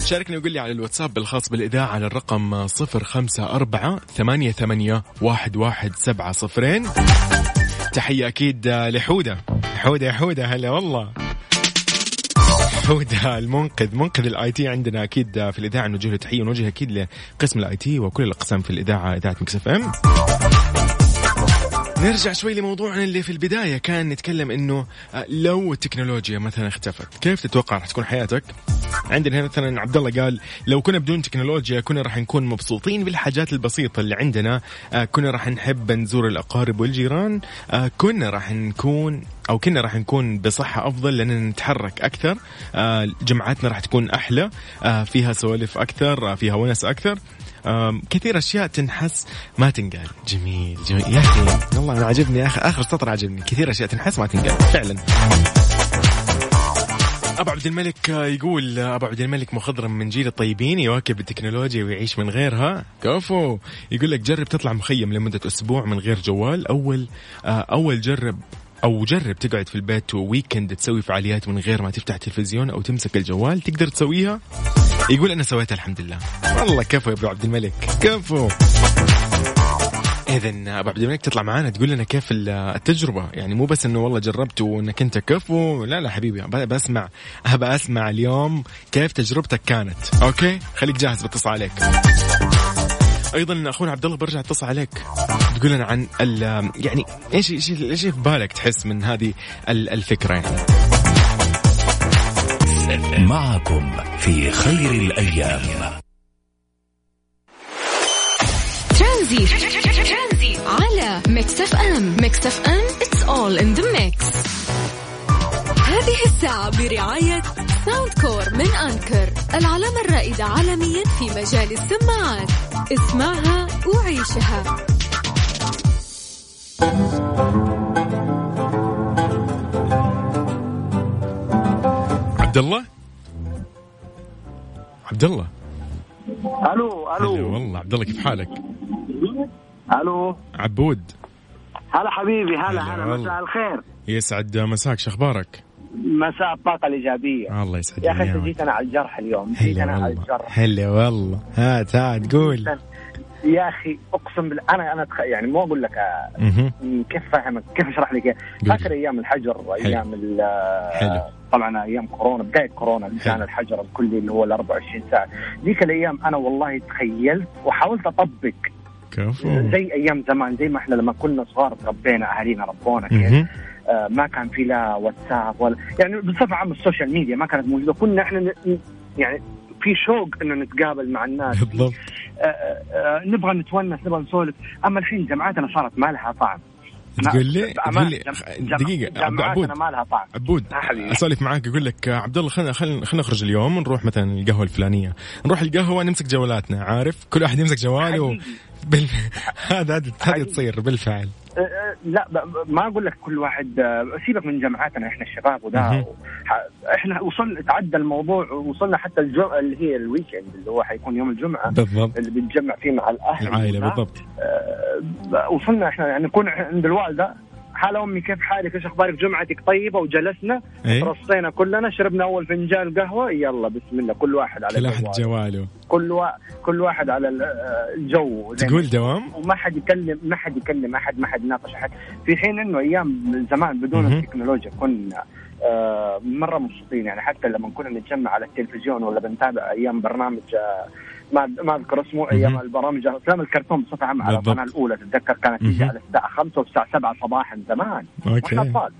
شاركني وقول لي على الواتساب الخاص بالإذاعة على الرقم صفر خمسة أربعة ثمانية, ثمانية واحد, واحد سبعة صفرين. تحية أكيد لحودة. حودة يا حودة هلا والله. حودة المنقذ. منقذ ال IT عندنا أكيد في الإذاعة. نوجه له تحية ونوجه أكيد لقسم ال IT وكل الأقسام في الإذاعة إذاعة Mix FM. نرجع شوي لموضوعنا اللي في البداية. كان نتكلم إنه آه، لو التكنولوجيا مثلا اختفت كيف تتوقع راح تكون حياتك؟ عندنا هنا مثلا عبد الله قال لو كنا بدون تكنولوجيا كنا راح نكون مبسوطين بالحاجات البسيطة اللي عندنا. آه، كنا راح نحب نزور الأقارب والجيران. آه، كنا راح نكون أو كنا راح نكون بصحة أفضل لأن نتحرك أكثر. جمعاتنا راح تكون أحلى. فيها سوالف أكثر فيها ونس أكثر. كثير أشياء تنحس ما تنقال. جميل جميل. يا أخي والله أنا عجبني اخر آخر سطر عجبني. كثير أشياء تنحس ما تنقال فعلا. أبو عبد الملك يقول أبو عبد الملك مخضرم من جيل الطيبين يواكب التكنولوجيا ويعيش من غيرها. كفو. يقول لك جرب تطلع مخيم لمدة أسبوع من غير جوال. أول أول جرب أو جرب تقعد في البيت ويكند تسوي فعاليات من غير ما تفتح تلفزيون أو تمسك الجوال تقدر تسويها؟ يقول أنا سويتها الحمد لله. والله كفو يا أبو عبد الملك. كفو. اذا أبو عبد الملك تطلع معانا تقول لنا كيف التجربة. يعني مو بس إنه والله جربت وإنك أنت كفو. لا لا حبيبي بسمع ابى أسمع. اليوم كيف تجربتك كانت. أوكي؟ خليك جاهز بتصل عليك أيضا أخونا عبد الله برجع اتصل عليك. تقول لنا عن يعني إيش إيش إيش في بالك تحس من هذه الفكرة يعني؟ معكم في خير الأيام. ترانزيت على Mix FM. Mix FM it's all in the mix هذه الساعة برعاية Soundcore من Anker العلامة الرائدة عالميا في مجال السماعات. اسمعها وعيشها. عبد الله عبد الله ألو. ألو والله. عبد الله كيف حالك؟ ألو. عبود. هلا حبيبي هلا هلا. مساء الخير. يسعد مساك شو أخبارك؟ مساء الطاقة الإيجابية. الله يسعد يا أخي. جيت أنا على الجرح اليوم جيت أنا على الجرح. هلا والله. هات هات قول. يا أخي أقسم بالله أنا أنا أتخ... يعني مو أقول لك آه،. كيف فاهمك كيف أشرح لك. فاكر أيام الحجر أيام ال حلو. طبعا أيام كورونا بداية كورونا. كان الحجر الكلي اللي هو ال 24 ساعة. ذيك الأيام أنا والله تخيلت وحاولت أطبق. كفو. زي أيام زمان زي ما إحنا لما كنا صغار تربينا أهالينا ربونا كيف. آه ما كان في لا واتساب ولا يعني بصفة عامة السوشيال ميديا ما كانت موجودة. كنا إحنا يعني في شوق إنه نتقابل مع الناس. بالضبط. آه آه آه نبغى نتونس نبغى نسولف. أما الحين جامعاتنا صارت ما لها طعم. تقول لي تقول لي دقيقة عبود. ما لها طعم. عبود آه. أسولف معاك أقول لك آه، عبد الله خلينا خلينا خلينا نخرج اليوم ونروح مثلا القهوة الفلانية. نروح القهوة نمسك جوالاتنا عارف؟ كل واحد يمسك جواله. بال... هذا هذا هذه. تصير بالفعل. آه، آه، لا ما أقول لك كل واحد آه، سيبك من جامعاتنا إحنا الشباب وده إحنا وصلنا تعدى الموضوع وصلنا حتى الجو اللي هي الويكند اللي هو حيكون يوم الجمعة. بالضبط. اللي بنتجمع فيه مع الأهل العائلة. بالضبط. وصلنا إحنا يعني نكون عند الوالدة. حال أمي كيف حالك؟ إيش أخبارك؟ جمعتك طيبة وجلسنا؟ اي رصينا كلنا شربنا أول فنجان قهوة. يلا بسم الله. كل واحد على كل واحد جواله. كل وا... كل واحد على ال- الجو. تقول دوام؟ وما حد يكلم ما حد يكلم أحد ما حد يناقش أحد. في حين إنه أيام زمان بدون مهم. التكنولوجيا كنا آه مرة مبسوطين. يعني حتى لما كنا نتجمع على التلفزيون ولا بنتابع أيام برنامج آه ما ما أذكر اسمه أيام. البرامج أفلام الكرتون بصفة عامة على. القناة الأولى تتذكر كانت تيجي. على الساعة 5 والساعة 7 صباحا زمان وإحنا أوكي اطفال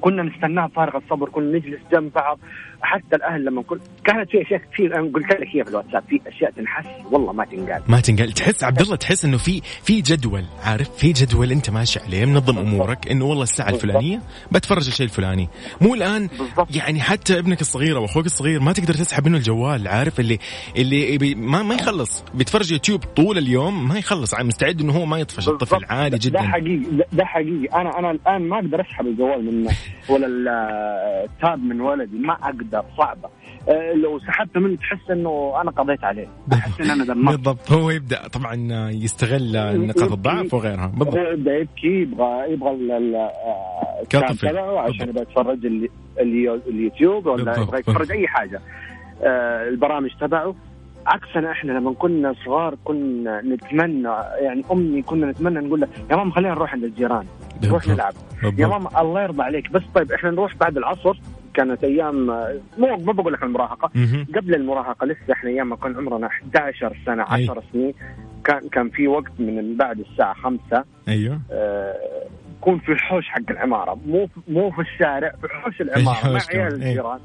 كنا نستناها فارغ الصبر كنا نجلس جنب بعض حتى الأهل لما كن كانت في أشياء كثير أنا قلت لك هي في الواتساب في أشياء تنحس والله ما تنقال. ما تنقل تحس عبد الله تحس إنه في في جدول عارف؟ في جدول أنت ماشي عليه منظم أمورك إنه والله الساعة. الفلانية بتفرج الشيء الفلاني. مو الآن. يعني حتى ابنك الصغير أو أخوك الصغير ما تقدر تسحب منه الجوال عارف؟ اللي اللي ما ما يخلص. بيتفرج يوتيوب طول اليوم ما يخلص. مستعد إنه هو ما يطفش الطفل. عادي ده جدا. حقيقي ده, ده حقيقي. أنا أنا الآن ما أقدر أسحب الجوال من ولا ال- التاب من ولدي. ما أقدر. صعبه أه، لو سحبته منه تحس إنه أنا قضيت عليه. أحس إن أنا دمرت. بالضبط. هو يبدأ طبعا يستغل نقاط الضعف وغيرها. بالضبط. يبدأ يبكي يبغى يبغى آه، كطفل. عشان. يبغى يتفرج ال- اليو- اليوتيوب ولا. يبغى يتفرج أي حاجة. آه، البرامج تبعه. عكسنا إحنا لما كنا صغار كنا نتمنى يعني أمي كنا نتمنى نقول لها يا ماما خلينا نروح عند الجيران نروح. نلعب. يا ماما الله يرضى عليك بس طيب إحنا نروح بعد العصر كانت أيام مو ما بقول لك المراهقه. قبل المراهقة لسه إحنا أيام ما كان عمرنا 11 سنة أي. 10 سنين كان كان في وقت من بعد الساعة 5 أيوه آه، يكون في الحوش حق العمارة مو مو في الشارع في حوش العمارة مع عيال. الجيران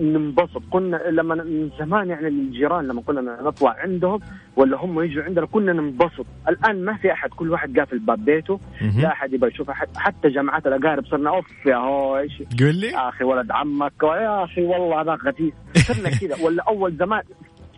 ننبسط. كنا لما من زمان يعني الجيران لما كنا نطلع عندهم ولا هم يجوا عندنا كنا ننبسط. الآن ما في أحد كل واحد قافل باب بيته. لا أحد يبغى يشوف احد حتى جماعات الأقارب صرنا أوف يا هو إيش قول لي. يا أخي ولد عمك يا أخي والله هذا غثيث. صرنا كذا. ولا أول زمان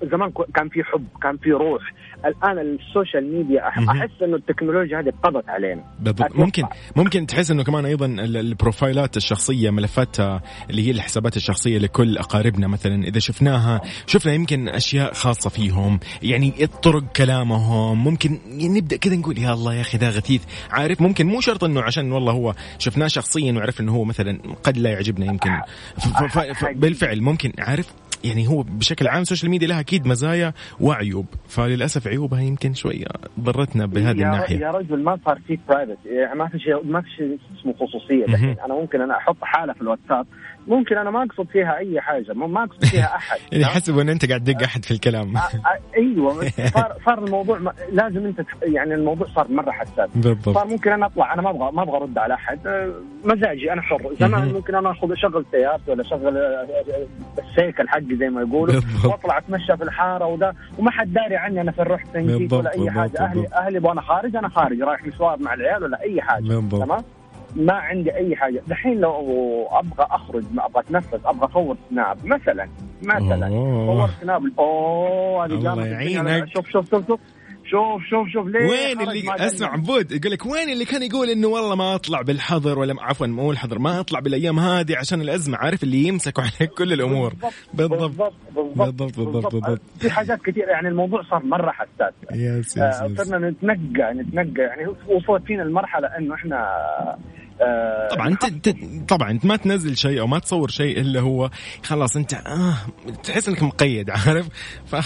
زمان كان في حب كان في روح. الآن السوشيال ميديا. أحس إنه التكنولوجيا هذه قضت علينا. بالضبط. ممكن ممكن تحس إنه كمان أيضا ال- البروفايلات الشخصية ملفات آه، اللي هي الحسابات الشخصية لكل أقاربنا مثلا. إذا شفناها شفنا يمكن أشياء خاصة فيهم يعني طرق كلامهم. ممكن نبدأ كذا نقول يا الله يا أخي ذا غثيث. عارف ممكن مو شرط إنه عشان والله هو شفناه شخصيا وعرف إنه هو مثلا قد لا يعجبنا يمكن. ف- ف- ف- بالفعل ممكن عارف؟ يعني هو بشكل عام السوشيال ميديا لها أكيد مزايا وعيوب. فللأسف عيوبها يمكن شوية ضرتنا بهذه يا الناحية. يا رجل ما صار في private يعني ما في شيء ما في شيء اسمه خصوصية. الحين أنا ممكن أنا أحط حالة في الواتساب ممكن أنا ما أقصد فيها أي حاجة ما أقصد فيها أحد يعني يحسبوا ان أنت قاعد تدق أحد في الكلام أيوه صار صار الموضوع ما- لازم أنت يعني الموضوع صار مرة حساس بالضبط صار ممكن أنا أطلع أنا ما أبغى ما أبغى أرد على أحد آه، مزاجي أنا حر زمان. ممكن أنا اخذ أشغل سيارتي ولا أشغل آه، آه، السيكل حقي زي ما يقولوا. وأطلع أتمشى في الحارة وده وما حد داري عني أنا فين رحت فين جيت ولا أي حاجة أهلي. أهلي وأنا خارج أنا خارج رايح مشوار مع العيال ولا أي حاجة. تمام ما عندي أي حاجة. دحين لو أبغى أخرج ما أبغى أتنفس أبغى أصور سناب مثلا مثلا. صور سناب أوه هذه الله يعينك. شوف شوف شوف شوف. شوف شوف شوف ليه وين اللي أسمع عبود يقول لك وين اللي كان يقول إنه والله ما أطلع بالحظر ولا عفوا مو الحظر ما أطلع بالأيام هذه عشان الأزمة عارف اللي يمسكوا عليك كل الأمور. بالضبط بالضبط. بالضبط, بالضبط, بالضبط, في حاجات كثير يعني الموضوع صار مرة حساس. يس آه صرنا نتنقى نتنقى. يعني وصلت فينا المرحلة إنه إحنا آه طبعا انت طبعا أنت ما تنزل شيء أو ما تصور شيء إلا هو خلاص انت آه تحس إنك مقيد عارف؟ ف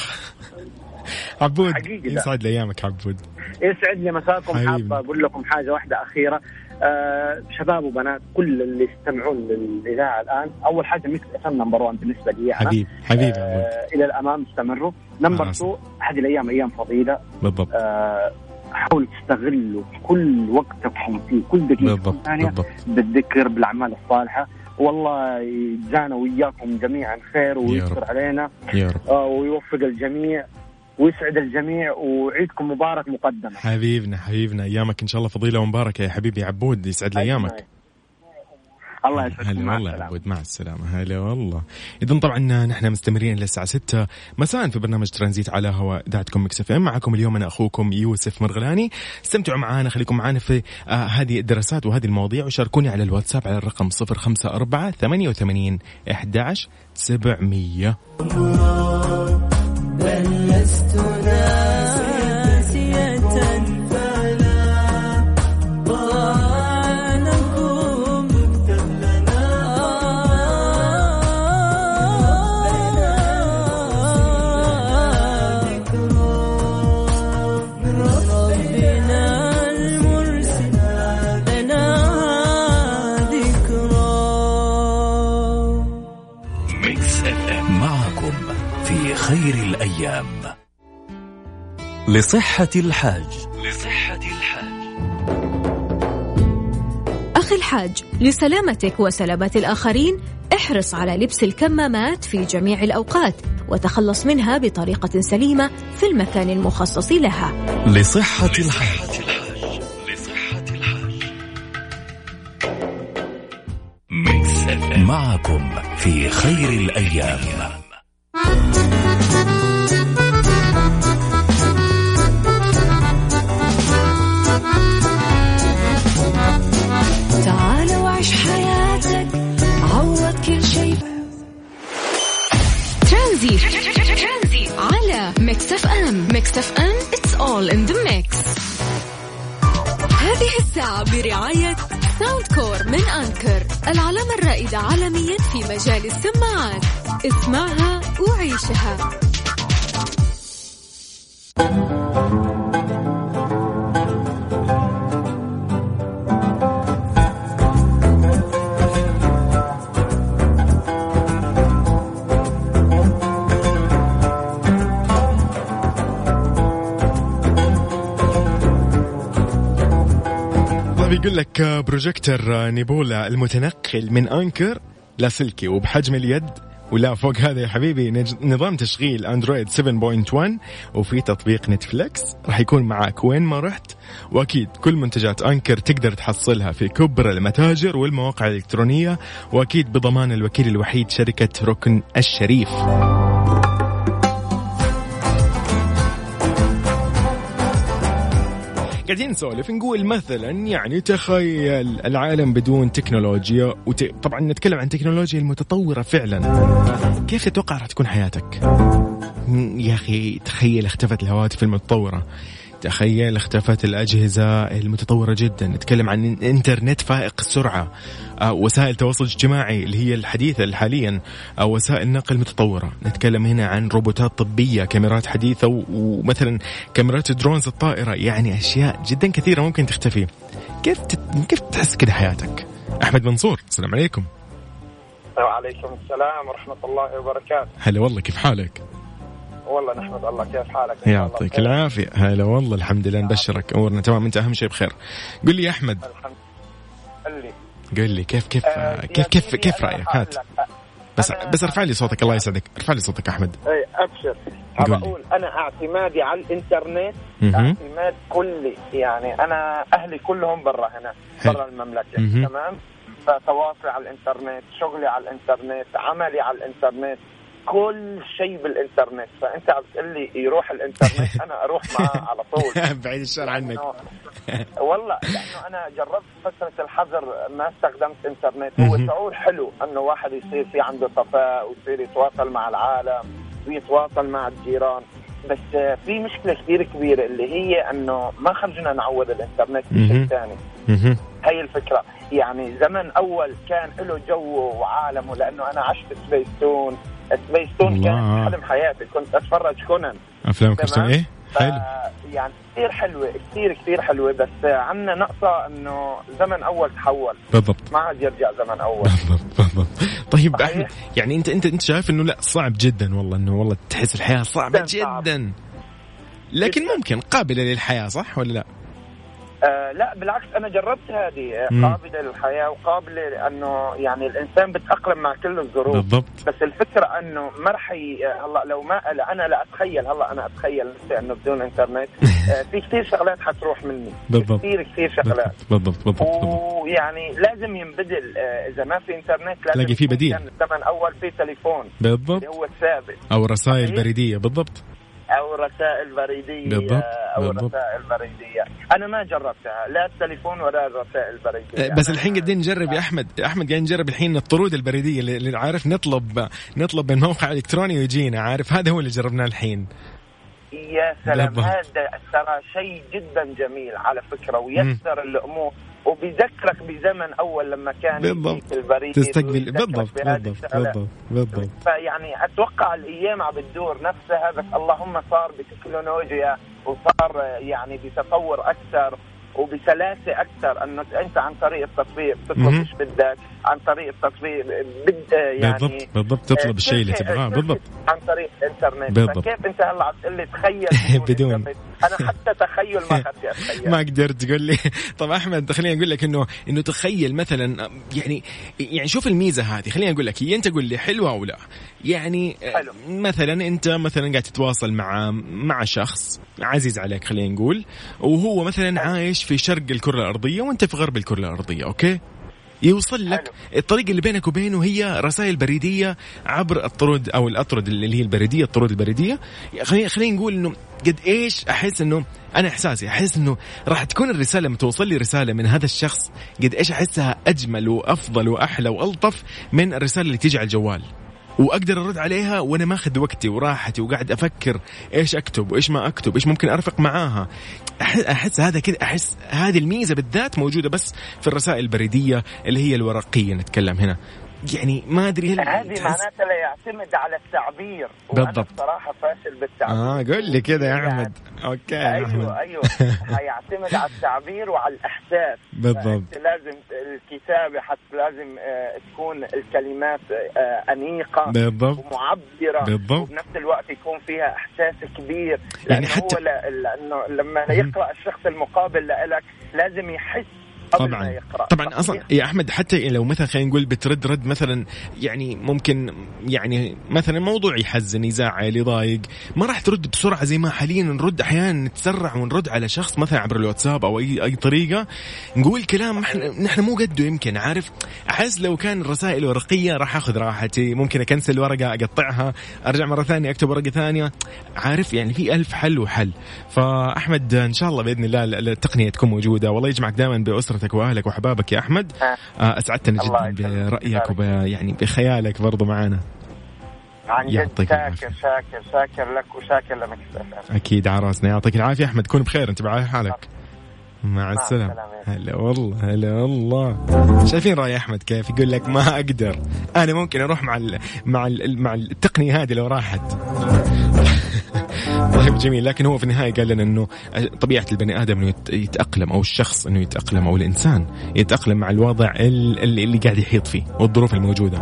عبود يسعد لي أيامك عبود. يسعد لي مساكم حابة أقول لكم حاجة واحدة أخيرة. آه شباب وبنات كل اللي يستمعون للإذاعة الآن أول حاجة Mix FM number 1 بالنسبة لي. أنا حبيب حبيب آه إلى الأمام استمروا. number 2 هذه الأيام أيام فضيلة. بالضبط. آه حاولوا تستغلوا كل وقتكم في كل دقيقة بالضبط. ثانية بالضبط. بالذكر بالأعمال الصالحة والله يجزانا وإياكم جميعا خير ويستر علينا يا رب. آه ويوفق الجميع ويسعد الجميع وعيدكم مبارك مقدما حبيبنا حبيبنا أيامك إن شاء الله فضيلة ومباركة يا حبيبي عبود يسعد لي أيامك الله يسعدك هلا والله عبود مع السلامة. هلا والله. إذا طبعا نحن مستمرين للساعة 6 مساء في برنامج ترانزيت على هواء إذاعتكم Mix FM. معكم اليوم أنا أخوكم يوسف مرغلاني. استمتعوا معنا خليكم معنا في آه هذه الدراسات وهذه المواضيع وشاركوني على الواتساب على الرقم 054 88 11 700 لصحة الحاج. لصحة الحاج. أخي الحاج لسلامتك وسلامة الآخرين احرص على لبس الكمامات في جميع الأوقات وتخلص منها بطريقة سليمة في المكان المخصص لها. لصحة الحاج. لصحة الحاج. معكم في خير الأيام. عالميا في مجال السماعات. اسمعها وعيشها. يقول لك projector Nebula المتنقل من Anker لاسلكي وبحجم اليد. ولا فوق هذا يا حبيبي نظام تشغيل Android 7.1 وفي تطبيق Netflix راح يكون معك وين ما رحت. وأكيد كل منتجات Anker تقدر تحصلها في كبرى المتاجر والمواقع الإلكترونية. وأكيد بضمان الوكيل الوحيد شركة ركن الشريف. قاعدين نسولف نقول مثلا يعني تخيل العالم بدون تكنولوجيا وت... طبعا نتكلم عن التكنولوجيا المتطورة فعلا كيف تتوقع راح تكون حياتك؟ يا أخي تخيل اختفت الهواتف المتطورة تخيل اختفت الأجهزة المتطورة جدا. نتكلم عن إنترنت فائق السرعة. آه، وسائل تواصل اجتماعي اللي هي الحديثة حاليا آه، وسائل نقل متطورة. نتكلم هنا عن روبوتات طبية كاميرات حديثة ومثلا كاميرات درونز الطائرة. يعني أشياء جدا كثيرة ممكن تختفي. كيف تت... كيف تحس كده حياتك؟ أحمد منصور السلام عليكم. وعليكم السلام ورحمة الله وبركاته. هلا والله كيف حالك؟ والله نحمد الله كيف حالك يعطيك العافية. هلا والله الحمد لله نبشرك أمورنا. تمام أنت أهم شيء بخير. قل لي يا الحمد لله. قل لي كيف كيف آه كيف كيف كيف رأيك؟ هات. بس بس ارفع لي صوتك الله يسعدك. ارفع لي صوتك أحمد. اي أبشر. بقول أنا اعتمادي على الإنترنت اعتماد كلي. يعني أنا أهلي كلهم برا هنا برا المملكة. تمام؟ فتواصلي على الإنترنت شغلي على الإنترنت عملي على الإنترنت. كل شيء بالإنترنت. فأنت عم تقول لي يروح الإنترنت أنا أروح معاه على طول. بعيد الشر عنك. والله لأنه أنا جربت فترة الحظر ما استخدمت إنترنت. هو شعور حلو إنه واحد يصير في عنده صفاء ويصير يتواصل مع العالم ويتواصل مع الجيران. بس في مشكلة كثير كبيرة اللي هي إنه ما خرجنا نعوض الإنترنت بشيء ثاني هي الفكرة. يعني زمن أول كان له جو وعالمه لأنه أنا عشت Spacetoon Spacetoon كان حلم حياتي. كنت أتفرج كونان. أفلام كرتون إيه؟ حلو. يعني كثير حلوة كثير كثير حلوة بس عندنا نقطة إنه زمن أول تحول. بالضبط. ما عاد يرجع زمن أول. بالضبط بالضبط. طيب أحمد يعني أنت أنت أنت شايف إنه لا صعب جدا والله إنه والله تحس الحياة صعبة جدا, جداً. لكن ممكن قابلة للحياة صح ولا لا؟ آه لا بالعكس أنا جربت هذه آه، قابلة للحياة وقابلة لأنه يعني الإنسان بتأقلم مع كل الظروف. بالضبط. بس الفكرة أنه ما رح هلا لو ما أنا لا أتخيل هلا أنا أتخيل إنه بدون إنترنت آه في كثير شغلات حتروح مني. بالضبط. كثير كثير شغلات. بالضبط بالضبط ويعني لازم ينبدل آه إذا ما في إنترنت لازم تلاقي في بديل. الزمن اول في تليفون. بالضبط. اللي هو الثابت. أو رسائل بريدية. بالضبط. أو رسائل بريدية بالضبط. أو بالضبط. رسائل بريدية. أنا ما جربتها لا التليفون ولا الرسائل البريدية. بس الحين قاعدين نجرب يا أحمد. أحمد قاعدين نجرب الحين الطرود البريدية اللي عارف نطلب نطلب من موقع إلكتروني ويجينا عارف؟ هذا هو اللي جربناه الحين. يا سلام هذا ترى شيء جدا جميل على فكرة ويسر الأمور. وبيذكرك بزمن أول لما كان بالضبط. البريد تستقبل. بالضبط بالضبط بالضبط بالضبط. فيعني أتوقع الأيام عم بتدور نفسها بس اللهم صار بتكنولوجيا وصار يعني بتطور أكثر وبسلاسة أكثر إنه أنت عن طريق التطبيق بتطلب إيش بدك عن طريق التطبيق بد يعني بالضبط بالضبط. تطلب الشيء اللي تبغاه. بالضبط. عن طريق الإنترنت. بالضبط. فكيف أنت هلأ عم تقول لي تخيل بدون أنا حتى تخيل ما اخذت اتخيل ما قدرت تقول لي. طب أحمد خليني أقول لك انه إنه تخيل مثلا يعني يعني شوف الميزة هذه. خليني أقول لك هي أنت قول لي حلوة أو لا. يعني حلو. مثلا أنت مثلا قاعد تتواصل مع مع شخص عزيز عليك خلينا نقول وهو مثلا عايش في شرق الكرة الأرضية وأنت في غرب الكرة الأرضية أوكي؟ يوصل لك حلو. الطريقة اللي بينك وبينه هي رسائل بريدية عبر الطرود أو الأطرد اللي هي البريدية الطرود البريدية خلينا خلينا نقول إنه قد إيش أحس إنه أنا إحساسي أحس إنه راح تكون الرسالة لما توصل لي رسالة من هذا الشخص قد إيش أحسها أجمل وأفضل وأحلى وألطف من الرسالة اللي تيجي على الجوال وأقدر أرد عليها وأنا ماخذ وقتي وراحتي وقاعد أفكر إيش أكتب وإيش ما أكتب إيش ممكن أرفق معاها. احس هذا كذا أحس هذه الميزة بالذات موجودة بس في الرسائل البريدية اللي هي الورقية نتكلم هنا. يعني ما أدري هل هذه معناتها لا يعتمد على التعبير. بالضبط. بصراحة فاشل بالتعبير. آه قول لي كذا يا أحمد. أوكي يا أيوه أحمد. أيوه. حيعتمد على التعبير وعلى الإحساس. بالضبط. لازم الكتابة حتى لازم آه تكون الكلمات آه أنيقة بالضبط. ومعبرة. بالضبط. وبنفس الوقت يكون فيها إحساس كبير. يعني حتى هو لأنه لما يقرأ الشخص المقابل لك لازم يحس طبعا. طبعا أصلا يا أحمد حتى لو مثلا خلينا نقول بترد رد مثلا يعني ممكن يعني مثلا موضوع يحزن يزعل يضايق ما راح ترد بسرعة زي ما حاليا نرد أحيانا نتسرع ونرد على شخص مثلا عبر الواتساب أو اي أي طريقة. نقول كلام إحنا نحن مو قده يمكن عارف؟ أحس لو كان الرسائل ورقية راح أخذ راحتي ممكن أكنسل ورقة أقطعها أرجع مرة ثانية أكتب ورقة ثانية. عارف؟ يعني في ألف حل وحل. فأحمد إن شاء الله بإذن الله التقنيه تكون موجودة. والله يجمعك دائما بأسرة اسرتك وأهلك وأحبابك يا أحمد. آه. اسعدتنا جدا برأيك وب يعني بخيالك برضو معنا عن جد شاكر شاكر شاكر لك وشاكر لمكس أكيد عراسنا يعطيك العافية أحمد. كون بخير. أنت بعافيه حالك. مع السلامة. هلا والله هلا والله. شايفين رأي أحمد كيف؟ يقول لك ما أقدر. أنا ممكن أروح مع ال مع ال مع التقنية هذه لو راحت. جميل. لكن هو في النهاية قال لنا إنه طبيعة البني آدم إنه يتأقلم أو الشخص إنه يتأقلم أو الإنسان يتأقلم مع الوضع اللي, قاعد يحيط فيه والظروف الموجودة.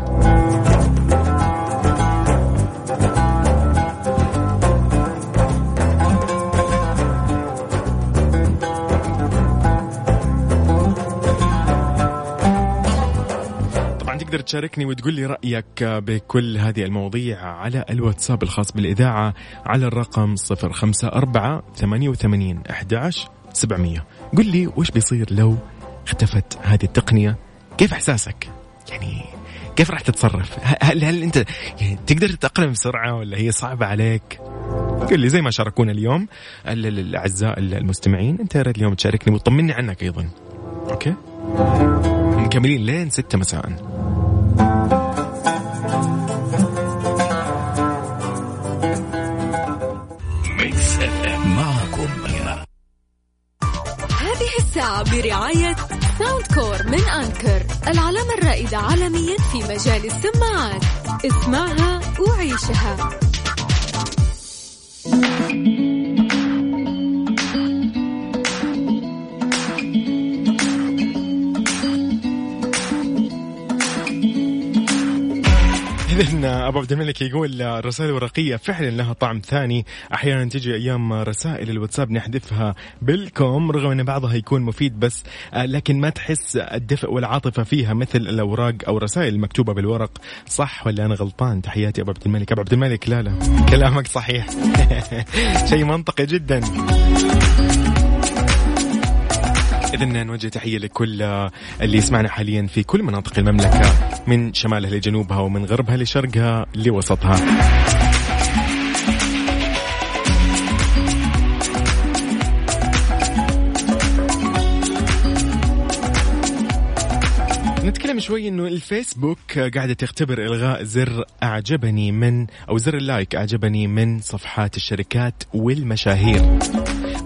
تشاركني وتقول لي رأيك بكل هذه المواضيع على الواتساب الخاص بالإذاعة على الرقم 054 88 11 700 قل لي وش بيصير لو اختفت هذه التقنية؟ كيف إحساسك؟ يعني كيف راح تتصرف؟ هل, هل أنت يعني تقدر تتأقلم بسرعة ولا هي صعبة عليك؟ قل لي زي ما شاركونا اليوم الأعزاء المستمعين أنت يا ريت اليوم تشاركني وتطمني عنك أيضا. أوكي؟ مكملين لين ستة مساء. الساعة برعاية ساوند كور من أنكر العلامة الرائدة عالميا في مجال السماعات. اسمعها وعيشها. اذا أبو عبد الملك يقول الرسائل الورقية فعلا لها طعم ثاني. أحيانا تجي أيام رسائل الواتساب نحذفها بالكم رغم أن بعضها يكون مفيد بس لكن ما تحس الدفء والعاطفة فيها مثل الأوراق أو الرسائل المكتوبه بالورق. صح ولا أنا غلطان؟ تحياتي أبو عبد الملك. أبو عبد الملك لا لا كلامك صحيح. شيء منطقي جدا. إذا نوجه تحية لكل اللي يسمعنا حاليا في كل مناطق المملكة من شمالها لجنوبها ومن غربها لشرقها لوسطها. نتكلم شوي إنه الفيسبوك قاعدة تختبر إلغاء زر أعجبني من أو زر ال like أعجبني من صفحات الشركات والمشاهير.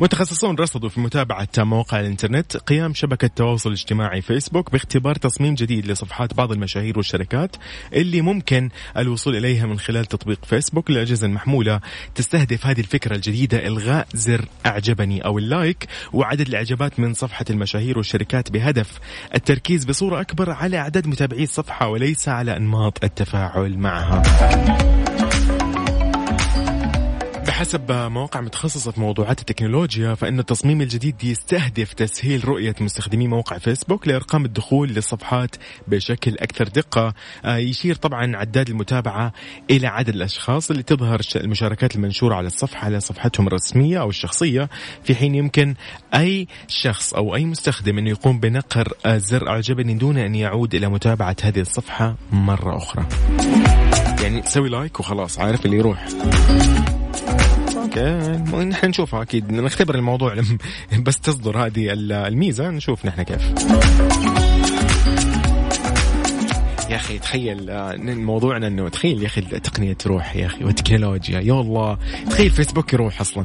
متخصصون رصدوا في متابعة مواقع الإنترنت قيام شبكة التواصل الاجتماعي فيسبوك باختبار تصميم جديد لصفحات بعض المشاهير والشركات اللي ممكن الوصول إليها من خلال تطبيق فيسبوك للأجهزة المحمولة تستهدف هذه الفكرة الجديدة إلغاء زر أعجبني أو ال like وعدد الإعجابات من صفحة المشاهير والشركات بهدف التركيز بصورة أكبر على أعداد متابعي الصفحة وليس على أنماط التفاعل معها. بحسب مواقع متخصصة في موضوعات التكنولوجيا فإن التصميم الجديد يستهدف تسهيل رؤية مستخدمي موقع فيسبوك لإرقام الدخول للصفحات بشكل أكثر دقة. آه، يشير طبعا عداد المتابعة إلى عدد الأشخاص اللي تظهر المشاركات المنشورة على الصفحة على صفحتهم الرسمية أو الشخصية في حين يمكن أي شخص أو أي مستخدم أنه يقوم بنقر زر أعجبني دون أن يعود إلى متابعة هذه الصفحة مرة أخرى. يعني تسوي like وخلاص عارف اللي يروح. Okay. نحن نشوفها أكيد. نختبر الموضوع. بس تصدر هذه الميزة. نشوف نحن كيف. يا أخي تخيل آه، موضوعنا إنه تخيل يا أخي التقنيه تروح يا أخي والتكنولوجيا يا الله. تخيل فيسبوك يروح أصلا.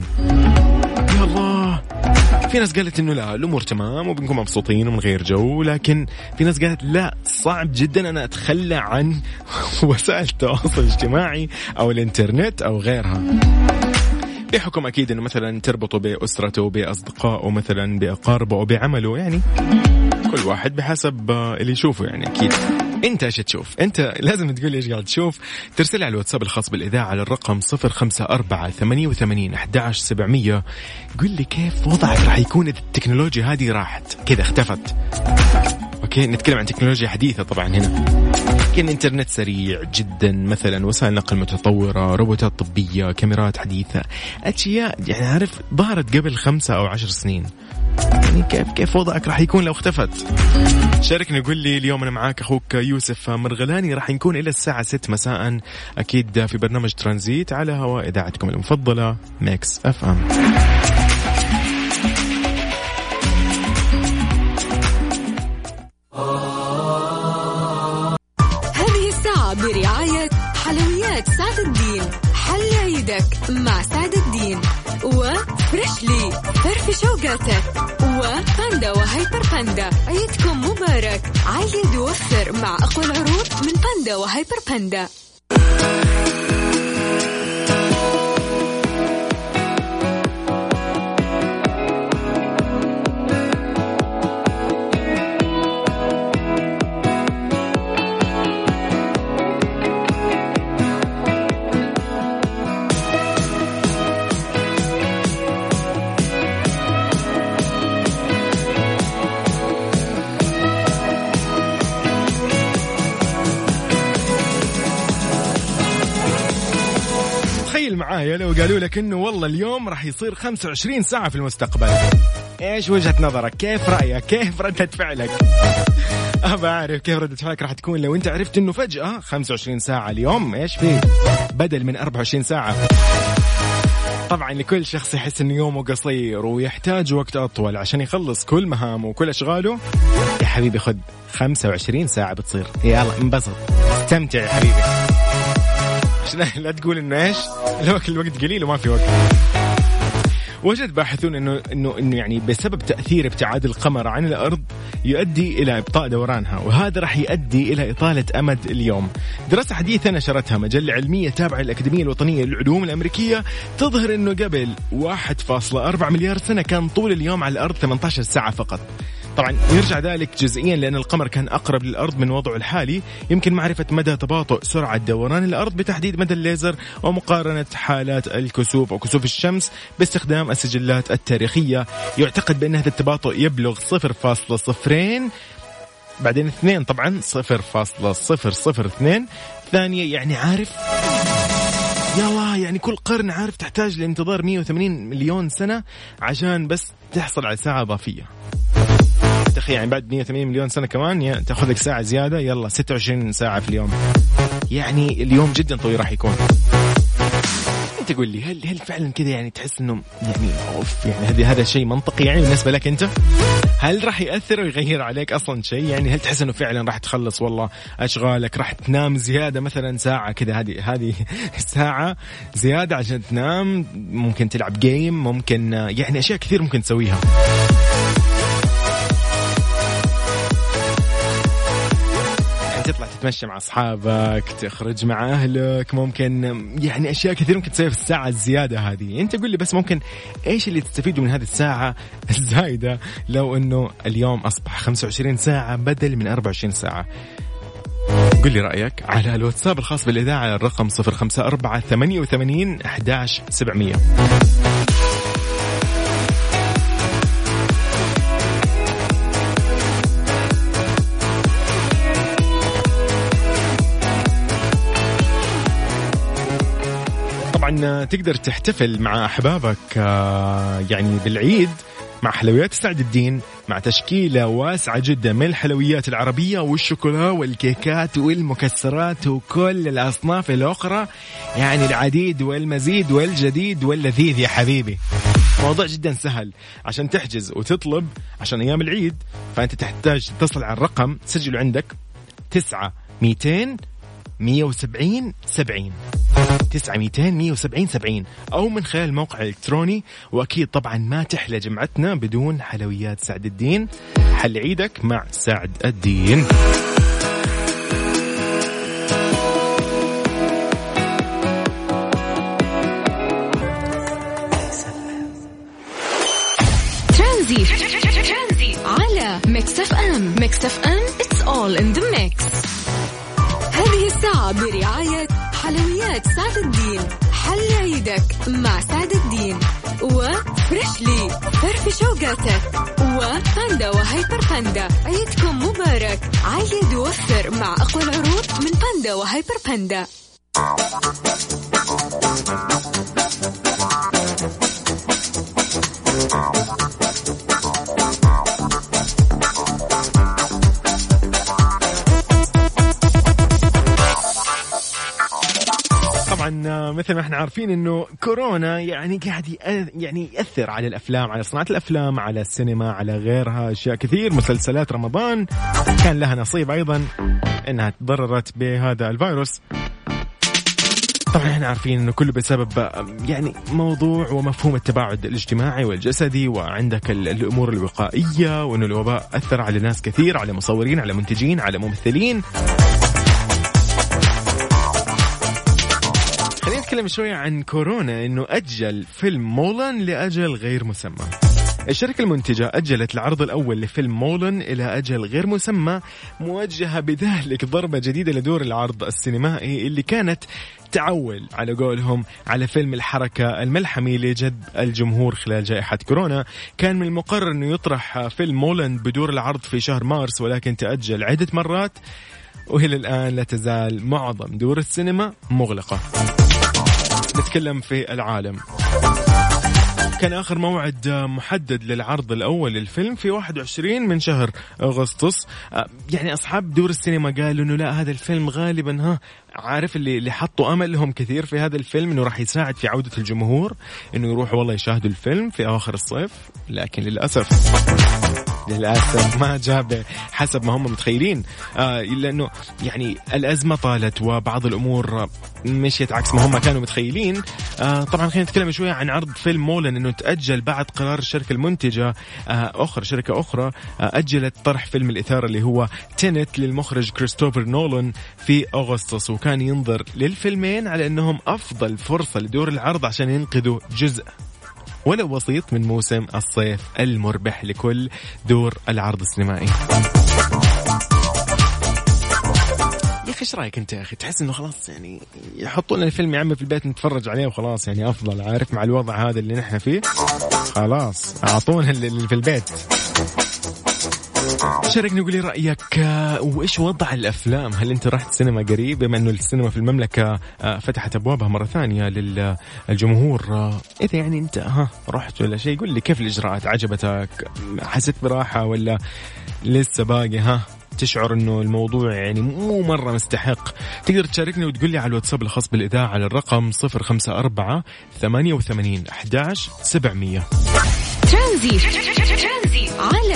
يا الله. في ناس قالت إنه لا الأمور تمام وبنكون مبسوطين ومن غير جو لكن في ناس قالت لا صعب جدا أنا أتخلى عن وسائل التواصل الاجتماعي أو الإنترنت أو غيرها. بحكم أكيد إنه مثلا تربطه بأسرته بأصدقائه مثلا بأقاربه أو بعمله يعني كل واحد بحسب اللي يشوفه يعني أكيد. أنت إيش تشوف؟ أنت لازم تقول إيش قاعد تشوف؟ ترسل على الواتساب الخاص بالإذاعة على الرقم 054 88 11700 قل لي كيف وضعك راح يكون إذا التكنولوجيا هذه راحت؟ كذا اختفت. أوكي نتكلم عن تكنولوجيا حديثة طبعا هنا. كان إنترنت سريع جدا. مثلا وسائل نقل متطورة روبوتات طبية كاميرات حديثة أشياء يعني عارف ظهرت قبل خمسة أو عشر سنين. يعني كيف كيف وضعك راح يكون لو اختفت؟ شاركني قول لي اليوم أنا معاك أخوك يوسف مرغلاني. راح نكون إلى الساعة 6 مساء. أكيد في برنامج ترانزيت على هواء إذاعتكم المفضلة Mix FM. مع سعد الدين وفريشلي فرف شوقاتك وباندا وهيبر باندا. عيدكم مبارك. عيد ووفر مع أقوى العروض من باندا وهيبر باندا. معايا لو قالوا لك إنه والله اليوم راح يصير 25 ساعة في المستقبل. إيش وجهة نظرك؟ كيف رأيك؟ كيف ردة فعلك؟ ابى أعرف كيف ردة فعلك راح تكون لو أنت عرفت إنه فجأة 25 ساعة اليوم إيش فيه بدل من 24 ساعة. طبعا لكل شخص يحس إنه يومه قصير ويحتاج وقت أطول عشان يخلص كل مهامه وكل أشغاله. يا حبيبي خذ 25 ساعة بتصير. يلا انبسط. استمتع يا حبيبي. عشان لا تقول إنه إيش الوقت الوقت قليل وما في وقت وجد باحثون إنه إنه إنه يعني بسبب تأثير ابتعاد القمر عن الأرض يؤدي إلى إبطاء دورانها وهذا راح يؤدي إلى إطالة أمد اليوم. دراسة حديثة نشرتها مجلة علمية تابعة للأكاديمية الوطنية للعلوم الأمريكية تظهر إنه قبل 1.4 مليار سنة كان طول اليوم على الأرض 18 ساعة فقط. طبعا. يرجع ذلك جزئيا لأن القمر كان أقرب للأرض من وضعه الحالي. يمكن معرفة مدى تباطؤ سرعة دوران الأرض بتحديد مدى الليزر ومقارنة حالات الكسوف أو كسوف الشمس باستخدام السجلات التاريخية. يعتقد بأن هذا التباطؤ يبلغ 0.02 بعدين اثنين طبعا 0.002 ثانية يعني عارف؟ الله يعني كل قرن عارف تحتاج لانتظار 180 مليون سنة عشان بس تحصل على ساعة إضافية. تخيل يعني بعد 180 مليون سنة كمان تاخذ لك ساعة زيادة يلا 26 ساعة في اليوم يعني اليوم جدا طويل راح يكون أنت قول لي هل هل فعلا كذا يعني تحس إنه يعني أوف يعني هذا هذا شيء منطقي يعني بالنسبة لك أنت؟ هل راح يأثر ويغير عليك أصلا شيء؟ يعني هل تحس إنه فعلا راح تخلص والله أشغالك راح تنام زيادة مثلا ساعة كذا هذه هذه ساعة زيادة عشان تنام ممكن تلعب جيم ممكن يعني أشياء كثير ممكن تسويها. تتمشى مع أصحابك تخرج مع أهلك ممكن يعني أشياء كثير ممكن تسويها في الساعة الزيادة هذه. أنت قول لي بس ممكن إيش اللي تستفيدوا من هذه الساعة الزايدة؟ لو إنه اليوم أصبح 25 ساعة بدل من 24 ساعة. قل لي رأيك على الواتساب الخاص بالإذاعة على الرقم 054 88 11700 طبعا تقدر تحتفل مع أحبابك آه، يعني بالعيد مع حلويات سعد الدين مع تشكيلة واسعة جدا من الحلويات العربية والشوكولا والكيكات والمكسرات وكل الأصناف الأخرى يعني العديد والمزيد والجديد واللذيذ يا حبيبي. موضوع جدا سهل. عشان تحجز وتطلب عشان أيام العيد فأنت تحتاج تتصل على الرقم تسجله عندك تسعة ميتين 170 70 9 200 170 70 أو من خلال الموقع الإلكتروني وأكيد طبعا ما تحلى جمعتنا بدون حلويات سعد الدين. حل عيدك مع سعد الدين. Mix FM. Mix FM it's all in the mix. هذه الساعة برعاية حلويات سعد الدين. حل عيدك مع سعد الدين. وفريشلي فرف شوقاتك. وباندا وهيبر باندا. عيدكم مبارك. عيد ووفر مع أقوى العروض من باندا وهيبر باندا. مثل ما إحنا عارفين إنه كورونا يعني قاعد يعني يأثر على الأفلام على صناعة الأفلام على السينما على غيرها أشياء كثير مسلسلات رمضان. كان لها نصيب أيضا إنها تضررت بهذا الفيروس. طبعا إحنا عارفين إنه كله بسبب يعني موضوع ومفهوم التباعد الاجتماعي والجسدي وعندك الأمور الوقائية وإنه الوباء أثر على ناس كثير على مصورين على منتجين على ممثلين. نتكلم شوية عن كورونا إنه أجل فيلم مولان لأجل غير مسمى. الشركة المنتجة أجلت العرض الأول لفيلم مولن إلى أجل غير مسمى موجهة بذلك ضربة جديدة لدور العرض السينمائي اللي كانت تعول على قولهم على فيلم الحركة الملحمي لجذب الجمهور خلال جائحة كورونا. كان من المقرر أنه يطرح فيلم مولن بدور العرض في شهر مارس ولكن تأجل عدة مرات وإلى الآن لا تزال معظم دور السينما مغلقة. نتكلم في العالم. كان آخر موعد محدد للعرض الأول للفيلم في 21 من شهر أغسطس. يعني أصحاب دور السينما قالوا أنه لا هذا الفيلم غالبا ها عارف اللي اللي حطوا املهم كثير في هذا الفيلم إنه راح يساعد في عودة الجمهور إنه يروحوا والله يشاهدوا الفيلم في اواخر الصيف لكن للأسف للأسف. ما جاب حسب ما هم متخيلين. آه لأنه يعني الأزمة طالت وبعض الأمور مشيت عكس ما هم كانوا متخيلين. آه طبعا خلينا نتكلم شوية عن عرض فيلم مولن إنه تأجل بعد قرار الشركة المنتجة آه أخرى شركة أخرى آه أجلت طرح فيلم الإثارة اللي هو تينت للمخرج كريستوفر نولان في أغسطس. وكان ينظر للفيلمين على إنهم أفضل فرصة لدور العرض عشان ينقذوا جزء. ولو بسيط من موسم الصيف المربح لكل دور العرض السينمائي. يا أخي إيش رأيك أنت يا أخي؟ تحس إنه خلاص يعني يحطوا لنا الفيلم يا عمي في البيت نتفرج عليه وخلاص يعني أفضل عارف مع الوضع هذا اللي نحن فيه؟ خلاص أعطونا اللي في البيت. شاركني قولي رأيك آه، وإيش وضع الأفلام؟ هل أنت رحت سينما قريب؟ بما إنه السينما في المملكة آه، فتحت أبوابها مرة ثانية للجمهور آه، إذا يعني أنت ها رحت ولا شيء؟ قول لي كيف الإجراءات؟ عجبتك؟ حسيت براحة ولا لسه باقي؟ ها تشعر إنه الموضوع يعني مو مرة مستحق؟ تقدر تشاركني وتقول لي على الواتساب الخاص بالإذاعة على الرقم 054 88 11 700 ترانزيت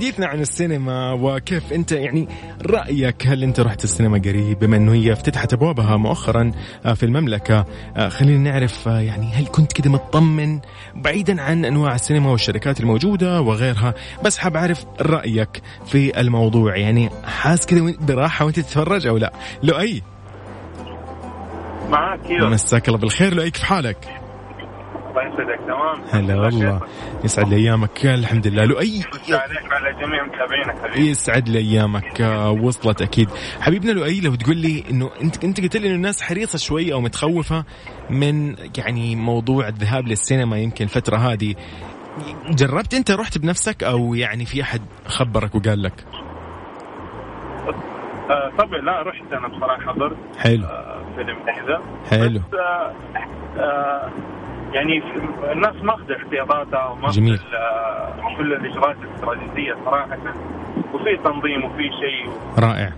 حديثنا عن السينما وكيف أنت يعني رأيك؟ هل أنت رحت السينما قريب؟ بما إنه هي افتتحت أبوابها مؤخرا آه، في المملكة آه، خلينا نعرف آه، يعني هل كنت كده مطمن بعيدا عن أنواع السينما والشركات الموجودة وغيرها؟ بس حاب أعرف رأيك في الموضوع يعني حاس كده براحة وأنت تتفرج أو لا؟ لؤي. معاك مساك الله بالخير لؤي كيف حالك؟ الله يسعدك تمام؟ هلا والله. يسعد لي أيامك. الحمد لله. عليك وعلى جميع متابعينك حبيبي. يسعد لي أيامك. وصلت أكيد. حبيبنا لؤي لو تقول لي إنه انت أنت قلت لي إنه الناس حريصة شوي أو متخوفة من يعني موضوع الذهاب للسينما يمكن الفترة هذه. جربت أنت رحت بنفسك أو يعني في أحد خبرك وقال لك؟ آه طبعا لا رحت أنا بصراحة حضرت حلو. آه فيلم نحذا حلو. بس آه آه يعني الناس ماخذه احتياطاتها وماخذه جميل. كل الإجراءات الاستراتيجية صراحة. وفي تنظيم وفي شيء. رائع.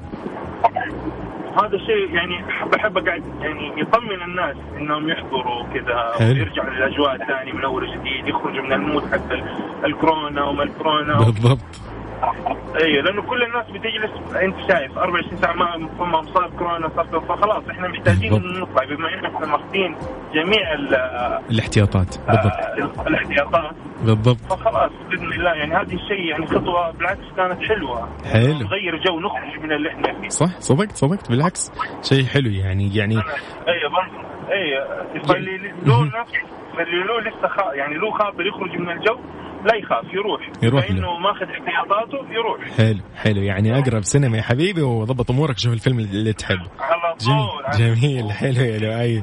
هذا الشيء يعني بحب أقعد يعني يطمن الناس إنهم يحضروا كذا ويرجعوا للأجواء الثانية من أول وجديد يخرجوا من المود حق الكورونا وما الكورونا. بالضبط. أيوه لأنه كل الناس بتجلس أنت شايف 24 ساعة ما ما صار كورونا صار فخلاص إحنا محتاجين نطلع بما ان إحنا ماخذين جميع الاحتياطات. بالضبط. آه الاحتياطات. بالضبط. فخلاص بإذن الله يعني هذه الشيء يعني خطوة بالعكس كانت حلوة. حلو. نغير جو نخرج من اللي إحنا فيه. صح صدقت صدقت. بالعكس شيء حلو يعني يعني أيوه أيوه فاللي له نفس اللي له لسه خا يعني له خاطر يخرج من الجو لا يخاف يروح. يروح انه ماخذ احتياطاته يروح. حلو حلو. يعني أقرب سينما يا حبيبي وضبط أمورك شوف الفيلم اللي تحب على جميل جميل حلو يا لؤي.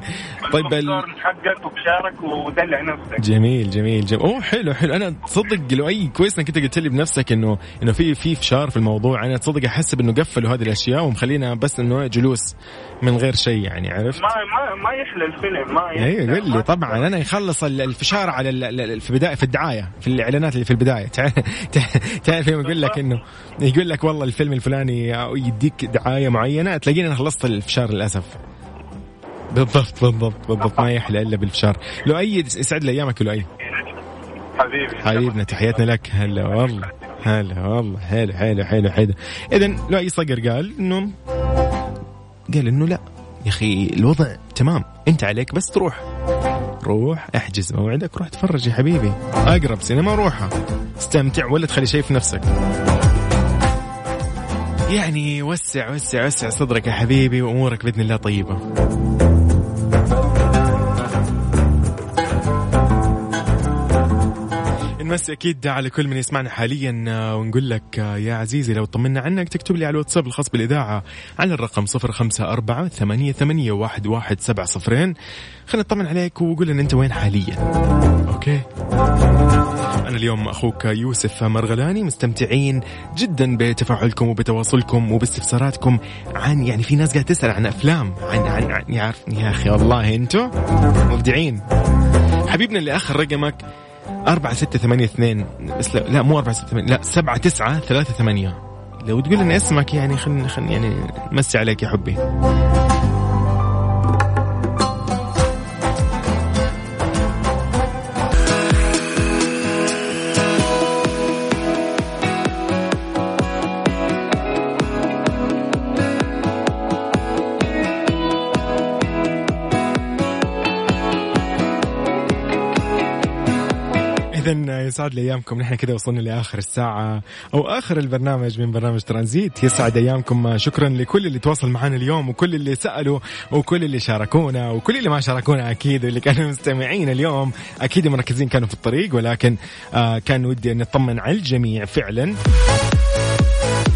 طيب ال... حقك وبشارك ودلع نفسك. جميل جميل جميل. أوه حلو حلو. أنا تصدق لؤي كويس إنك أنت قلت لي بنفسك إنه إنه في في فشار في الموضوع. أنا تصدق احسب انه قفلوا هذه الأشياء ومخلينا بس إنه جلوس من غير شيء يعني عرفت؟ ما ما ما يحلى الفيلم ما يحلى أيوه قل لي طبعا. أنا يخلص الفشار على في بداية في الدعاية في الاعلانات اللي في البداية. تعرف يقول لك انه يقول لك والله الفيلم الفلاني يديك دعاية معينة تلاقيني أنا خلصت الفشار للأسف. بالضبط بالضبط بالضبط. ما يحلى إلا بالفشار. لو اي يسعد لي أيامك لو اي حبيبي. حبيبنا تحياتنا لك. هلا والله. هلا والله. حلو حلو حلو حلو. اذا لو اي صقر قال انه قال إنه لا. يا أخي الوضع تمام. أنت عليك بس تروح. روح أحجز موعدك روح تفرج يا حبيبي. أقرب سينما روحها. استمتع ولا تخلي شيء في نفسك. يعني وسع وسع وسع صدرك يا حبيبي وأمورك بإذن الله طيبة. نمسي أكيد على كل من يسمعنا حاليا آه، ونقول لك آه، يا عزيزي لو طمنا عنك تكتب لي على الواتساب الخاص بالإذاعة على الرقم 054 ثمانية ثمانية واحد واحد سبعة صفرين. خلينا نطمن عليك وقول لنا أنت وين حاليا. أوكي؟ أنا اليوم أخوك يوسف مرغلاني مستمتعين جدا بتفاعلكم وبتواصلكم وباستفساراتكم عن يعني في ناس قاعدة تسأل عن أفلام عن عن, عن يعرف يا أخي والله أنتوا مبدعين. حبيبنا اللي آخر رقمك أربعة ستة ثمانية اثنين بس لا, لا مو أربعة ستة ثمانية لا سبعة تسعة ثلاثة ثمانية. لو تقول لنا اسمك يعني خلينا خلينا يعني مسي عليك يا حبي. إذا يسعد لي أيامكم. نحن كذا وصلنا لآخر الساعة أو آخر البرنامج من برنامج ترانزيت. يسعد أيامكم. شكرا لكل اللي تواصل معنا اليوم وكل اللي سألوا وكل اللي شاركونا وكل اللي ما شاركونا أكيد واللي كانوا مستمعين اليوم. أكيد مركزين كانوا في الطريق ولكن آه كان ودي أن نطمن على الجميع فعلا.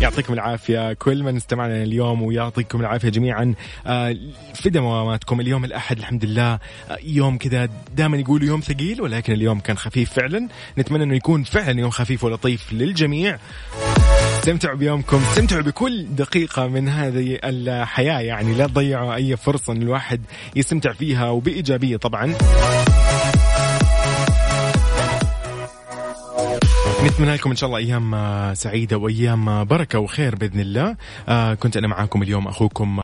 يعطيكم العافية. كل من استمعنا اليوم ويعطيكم العافية جميعا. آه، في دواماتكم اليوم الأحد الحمد لله. آه، يوم كذا دائما يقولوا يوم ثقيل ولكن اليوم كان خفيف فعلا. نتمنى أنه يكون فعلا يوم خفيف ولطيف للجميع. استمتعوا بيومكم. استمتعوا بكل دقيقة من هذه الحياة. يعني لا تضيعوا أي فرصة أن الواحد يستمتع فيها وبإيجابية طبعا. نتمنى لكم إن شاء الله أيام سعيدة وأيام بركة وخير بإذن الله. آه كنت أنا معاكم اليوم أخوكم